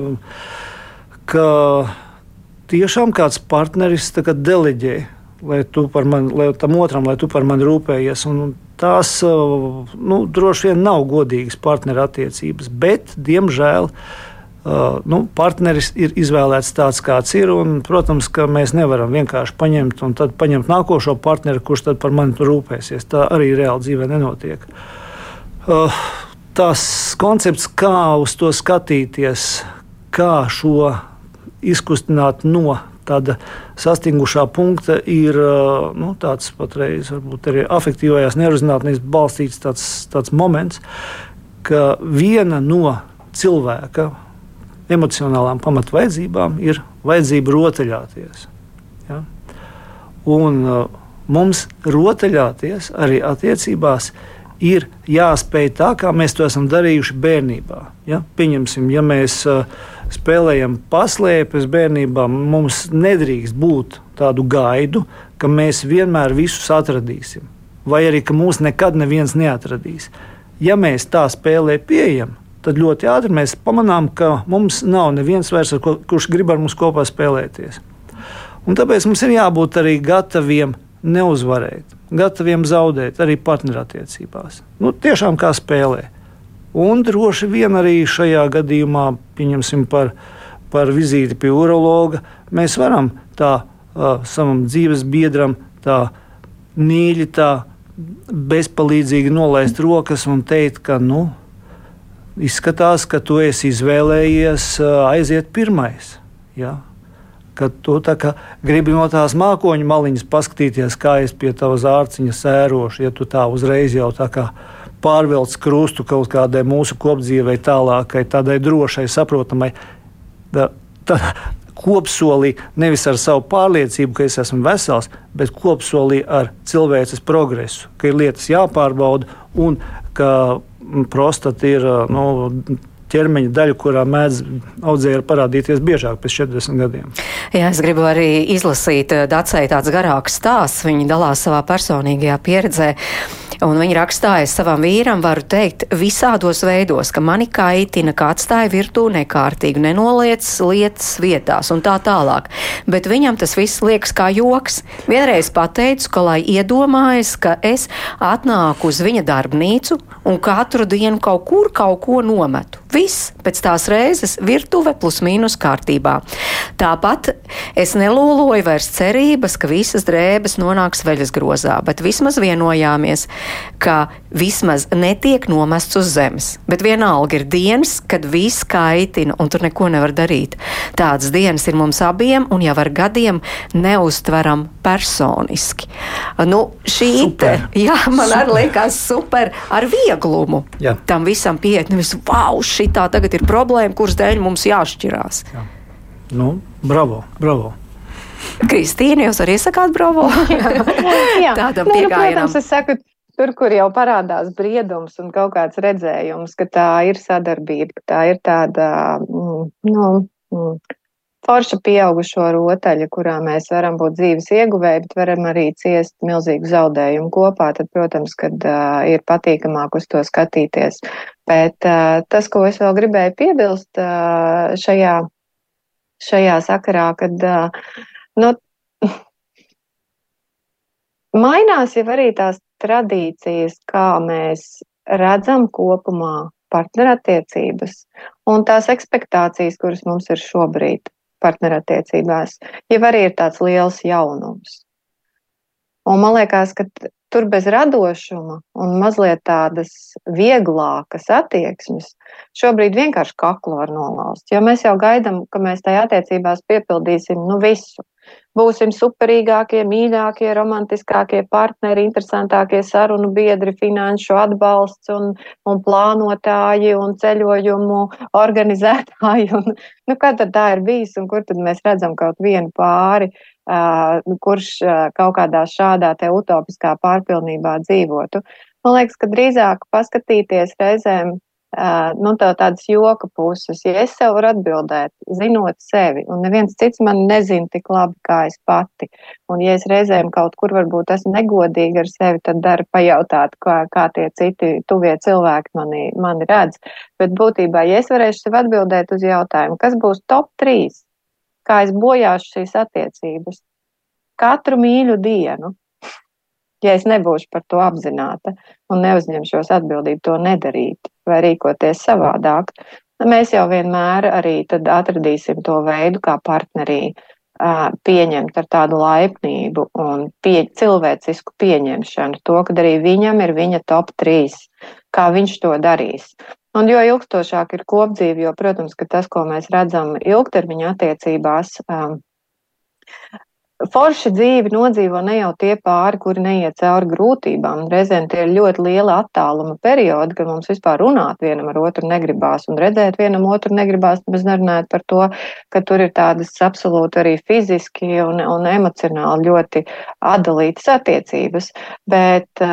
ka tiešām kāds partneris kā deleģē, lai tu par mani, lai tam otram, lai tu par mani rūpējies. Un tās eh, nu, droši vien nav godīgas partnerattiecības, bet, diemžēl, uh, nu, partneris ir izvēlēts tāds, kāds ir. Un, protams, ka mēs nevaram vienkārši paņemt un tad paņemt nākošo partneri, kurš tad par mani rūpēsies. Tā arī reāli dzīvē nenotiek. Uh, tas koncepts, kā uz to skatīties, kā šo izkustināt no tāda sastingušā punkta, ir uh, nu, tāds patreiz, varbūt arī afektīvajās neurozinātnēs balstīts tāds, tāds moments, ka viena no cilvēka emocionālām pamatvaidzībām ir vajadzība rotaļāties. Ja? Un uh, mums rotaļāties arī attiecībās ir jāspēj tā, kā mēs to esam darījuši bērnībā. Ja? Pieņemsim, ja mēs uh, spēlējam paslēpes bērnībā, mums nedrīkst būt tādu gaidu, ka mēs vienmēr visus atradīsim, vai arī ka mūs nekad neviens neatradīs. Ja mēs tā spēlē pieejam, tad ļoti ātri mēs pamanām, ka mums nav neviens vairs, ko, kurš grib ar mums kopā spēlēties. Un tāpēc mums ir jābūt arī gataviem neuzvarēt, gataviem zaudēt arī partnerattiecībās. Nu, tiešām kā spēlē. Un droši vien arī šajā gadījumā, pieņemsim par, par vizīti pie urologa, mēs varam tā uh, savam dzīves biedram tā mīļi, tā bezpalīdzīgi nolaist rokas un teikt, ka, nu, izskatās, ka tu esi izvēlējies aiziet pirmais. Ja? Kad tu gribi no tās mākoņu maliņas paskatīties, kā es pie tavas ārciņa sērošu, ja tu tā uzreiz jau tā kā pārvelc krustu kaut kādai mūsu kopdzīvei, tālākai, tādai drošai, saprotamai. Tā, tā, kopsolī nevis ar savu pārliecību, ka es esmu vesels, bet kopsolī ar cilvēces progresu, ka ir lietas jāpārbauda un ka prostata ir nu, ķermeņa daļa, kurā mēdz audzēji parādīties biežāk pēc 40 gadiem. Jā, es gribu arī izlasīt Dacei tāds garāks stāsts. Viņa dalās savā personīgajā pieredzē. Un viņa rakstāja savam vīram, varu teikt, visādos veidos, ka mani kaitina, ka atstāja virtū nekārtīgu, nenoliec lietas vietās un tā tālāk. Bet viņam tas viss liekas kā joks. Vienreiz pateicu, ka lai iedomājas, ka es atnāku uz viņa darbnīcu un katru dienu kaut kur kaut ko nometu. Viss pēc tās reizes virtuve plus mīnus kārtībā. Tāpat es nelūloju vairs cerības, ka visas drēbes nonāks veļas grozā, bet vismaz vienojāmies, ka vismaz netiek nomests uz zemes. Bet vienalga ir dienas, kad viss kaitina un tur neko nevar darīt. Tādas dienas ir mums abiem un jau ar gadiem neuztveram personiski. Nu, šī te, jā, man super. arī liekas super ar vieglumu. Jā. Tam visam pieiet, nevis wow, šī tā tagad ir problēma, kuras dēļ mums jāšķirās. Jā. Nu, bravo, bravo. Kristīna, jūs arī sakāt bravo? jā, Tādam nu, nu pieejamam. Protams, es saku, tur, kur jau parādās briedums un kaut kāds redzējums, ka tā ir sadarbība, tā ir tāda, mm, nu, mm, forša pieaugušo rotaļa, kurā mēs varam būt dzīves ieguvēji, bet varam arī ciest milzīgu zaudējumu kopā, tad, protams, kad uh, ir patīkamāk uz to skatīties. Bet uh, tas, ko es vēl gribēju piebilst uh, šajā, šajā sakarā, kad, uh, nu, mainās jau arī tās tradīcijas, kā mēs redzam kopumā partnerattiecības un tās ekspektācijas, kuras mums ir šobrīd partnerattiecībās, jau arī ir tāds liels jaunums. Un man liekas, ka tur bez radošuma un mazliet tādas vieglākas attieksmes šobrīd vienkārši kaklu var nolauzt. Jo mēs jau gaidām, ka mēs tajā attiecībās piepildīsim nu visu būsim superīgākie, mīļākie, romantiskākie partneri, interesantākie sarunu biedri, finanšu atbalsts un, un plānotāji un ceļojumu organizētāji. Un, nu, kā tad tā ir bijis un kur tad mēs redzam kaut vienu pāri, uh, kurš uh, kaut kādā šādā te utopiskā pārpilnībā dzīvotu? Man liekas, ka drīzāk paskatīties reizēm nu, tā tādas joka puses. Ja es sev varu atbildēt, zinot sevi, un neviens cits man nezina tik labi kā es pati, un ja es reizēm kaut kur varbūt esmu negodīga ar sevi, tad daru pajautāt, kā, kā tie citi tuvie cilvēki mani, mani redz. Bet būtībā, ja es varēšu sev atbildēt uz jautājumu, kas būs top 3, kā es bojāšu šīs attiecības, katru mīļu dienu, ja es nebūšu par to apzināta un neuzņemšos atbildību to nedarīt vai rīkoties savādāk, mēs jau vienmēr arī atradīsim to veidu, kā partnerī pieņemt ar tādu laipnību un pie, cilvēcisku pieņemšanu. To, ka arī viņam ir viņa top 3, kā viņš to darīs. Un jo ilgstošāk ir kopdzīve, jo, protams, tas, ko mēs redzam ilgtermiņa attiecībās, um, forši dzīvi nodzīvo ne jau tie pāri, kuri neiet cauri grūtībām. Reizēm tie ir ļoti liela attāluma periodi, kad mums vispār runāt vienam ar otru negribās un redzēt vienam otru negribās. Mēs nerunājam par to, ka tur ir tādas absolūti arī fiziski un, un emocionāli ļoti atdalītas attiecības. Bet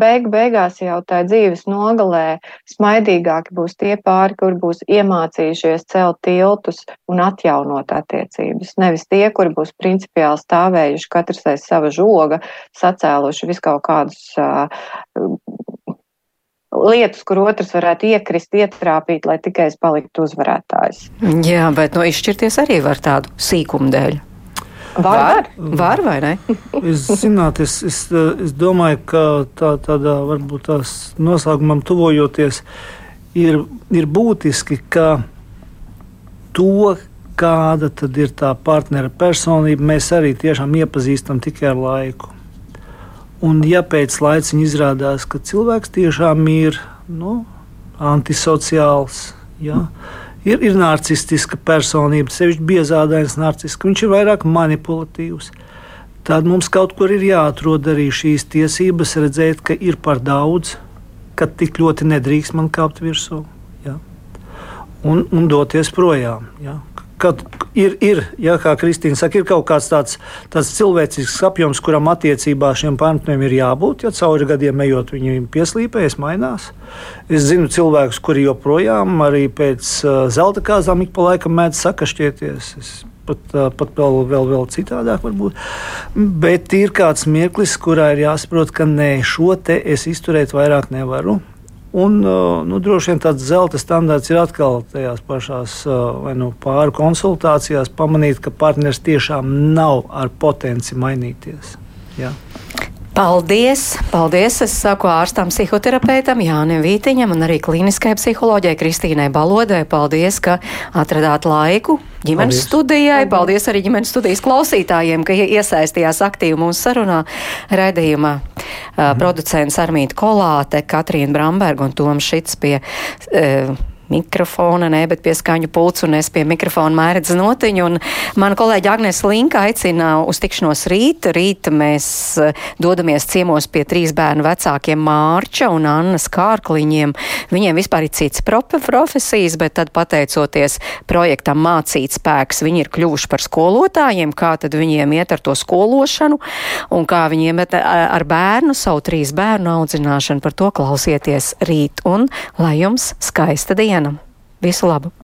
beig beigās jau tā dzīves nogalē smaidīgāki būs tie pāri, kur būs iemācījušies celt tiltus un atjaunot attiecības. Nevis tie, kuri būs principiāli stāvējuši katrs aiz sava žoga, sacēluši visu kaut kādus lietas, kur otrs varētu iekrist, ietrāpīt, lai tikai es paliktu uzvarētājs. Jā, bet no izšķirties arī var tādu sīkumu dēļ. Var, var. var vai ne? es, zināt, es, es, es domāju, ka tā, tādā varbūt tās noslēgumam tuvojoties, ir, ir būtiski, ka to, kāda tad ir tā partnera personība, mēs arī tiešām iepazīstam tikai ar laiku. Un, ja pēc laiciņa izrādās, ka cilvēks tiešām ir nu, antisociāls, ja, ir, ir narcistiska personība, sevišķi biezādains narcisks, viņš ir vairāk manipulatīvs, tad mums kaut kur ir jāatrod arī šīs tiesības, redzēt, ka ir par daudz, ka tik ļoti nedrīkst man kāpt virsū. Ja. Un, un doties projām. Ja kad ir, ir ja, kā Kristīna saka, ir kaut kāds tāds, tāds cilvēcisks apjoms, kuram attiecībā šiem partneriem ir jābūt. Ja cauri gadiem ejot, viņi pieslīpējas, mainās. Es zinu cilvēkus, kuri joprojām arī pēc zelta kāzām ik pa laikam mēdz sakašķieties. Es pat, pat vēl, vēl, vēl citādāk, varbūt. Bet ir kāds mirklis, kurā ir jāsaprot, ka nē, šo te es izturēt vairāk nevaru. Un, uh, nu, droši vien tāds zelta standarts ir atkal tajās pašās uh, nu, pāri konsultācijās, pamanīt, ka partneris tiešām nav ar potenci mainīties. Ja. Paldies! Paldies! Es saku ārstam, psihoterapeitam Jānim Vītiņam un arī klīniskai psiholoģijai Kristīnai Balodai. Paldies, ka atradāt laiku ģimenes Paldies. studijai. Paldies arī ģimenes studijas klausītājiem, ka iesaistījās aktīvi mūsu sarunā raidījumā. Mhm. Producents Armīta Kolāte, Katrīna Bramberga un Toms Šits pie. Uh, mikrofona, ne, bet pie skaņu pults un es pie mikrofona mērķis notiņu. Mana kolēģa Agnēs Linka aicina uz tikšanos rīt. Rīt mēs eh, dodamies ciemos pie trīs bērnu vecākiem Mārča un Annas Kārkliņiem. Viņiem vispār ir cits profesijas, bet tad pateicoties projektam mācīt spēks, viņi ir kļuvuši par skolotājiem, kā tad viņiem iet ar to skološanu un kā viņiem iet ar bērnu, savu trīs bērnu audzināšanu. Par to klausieties rīt un lai jums skaista diena! Visu labu!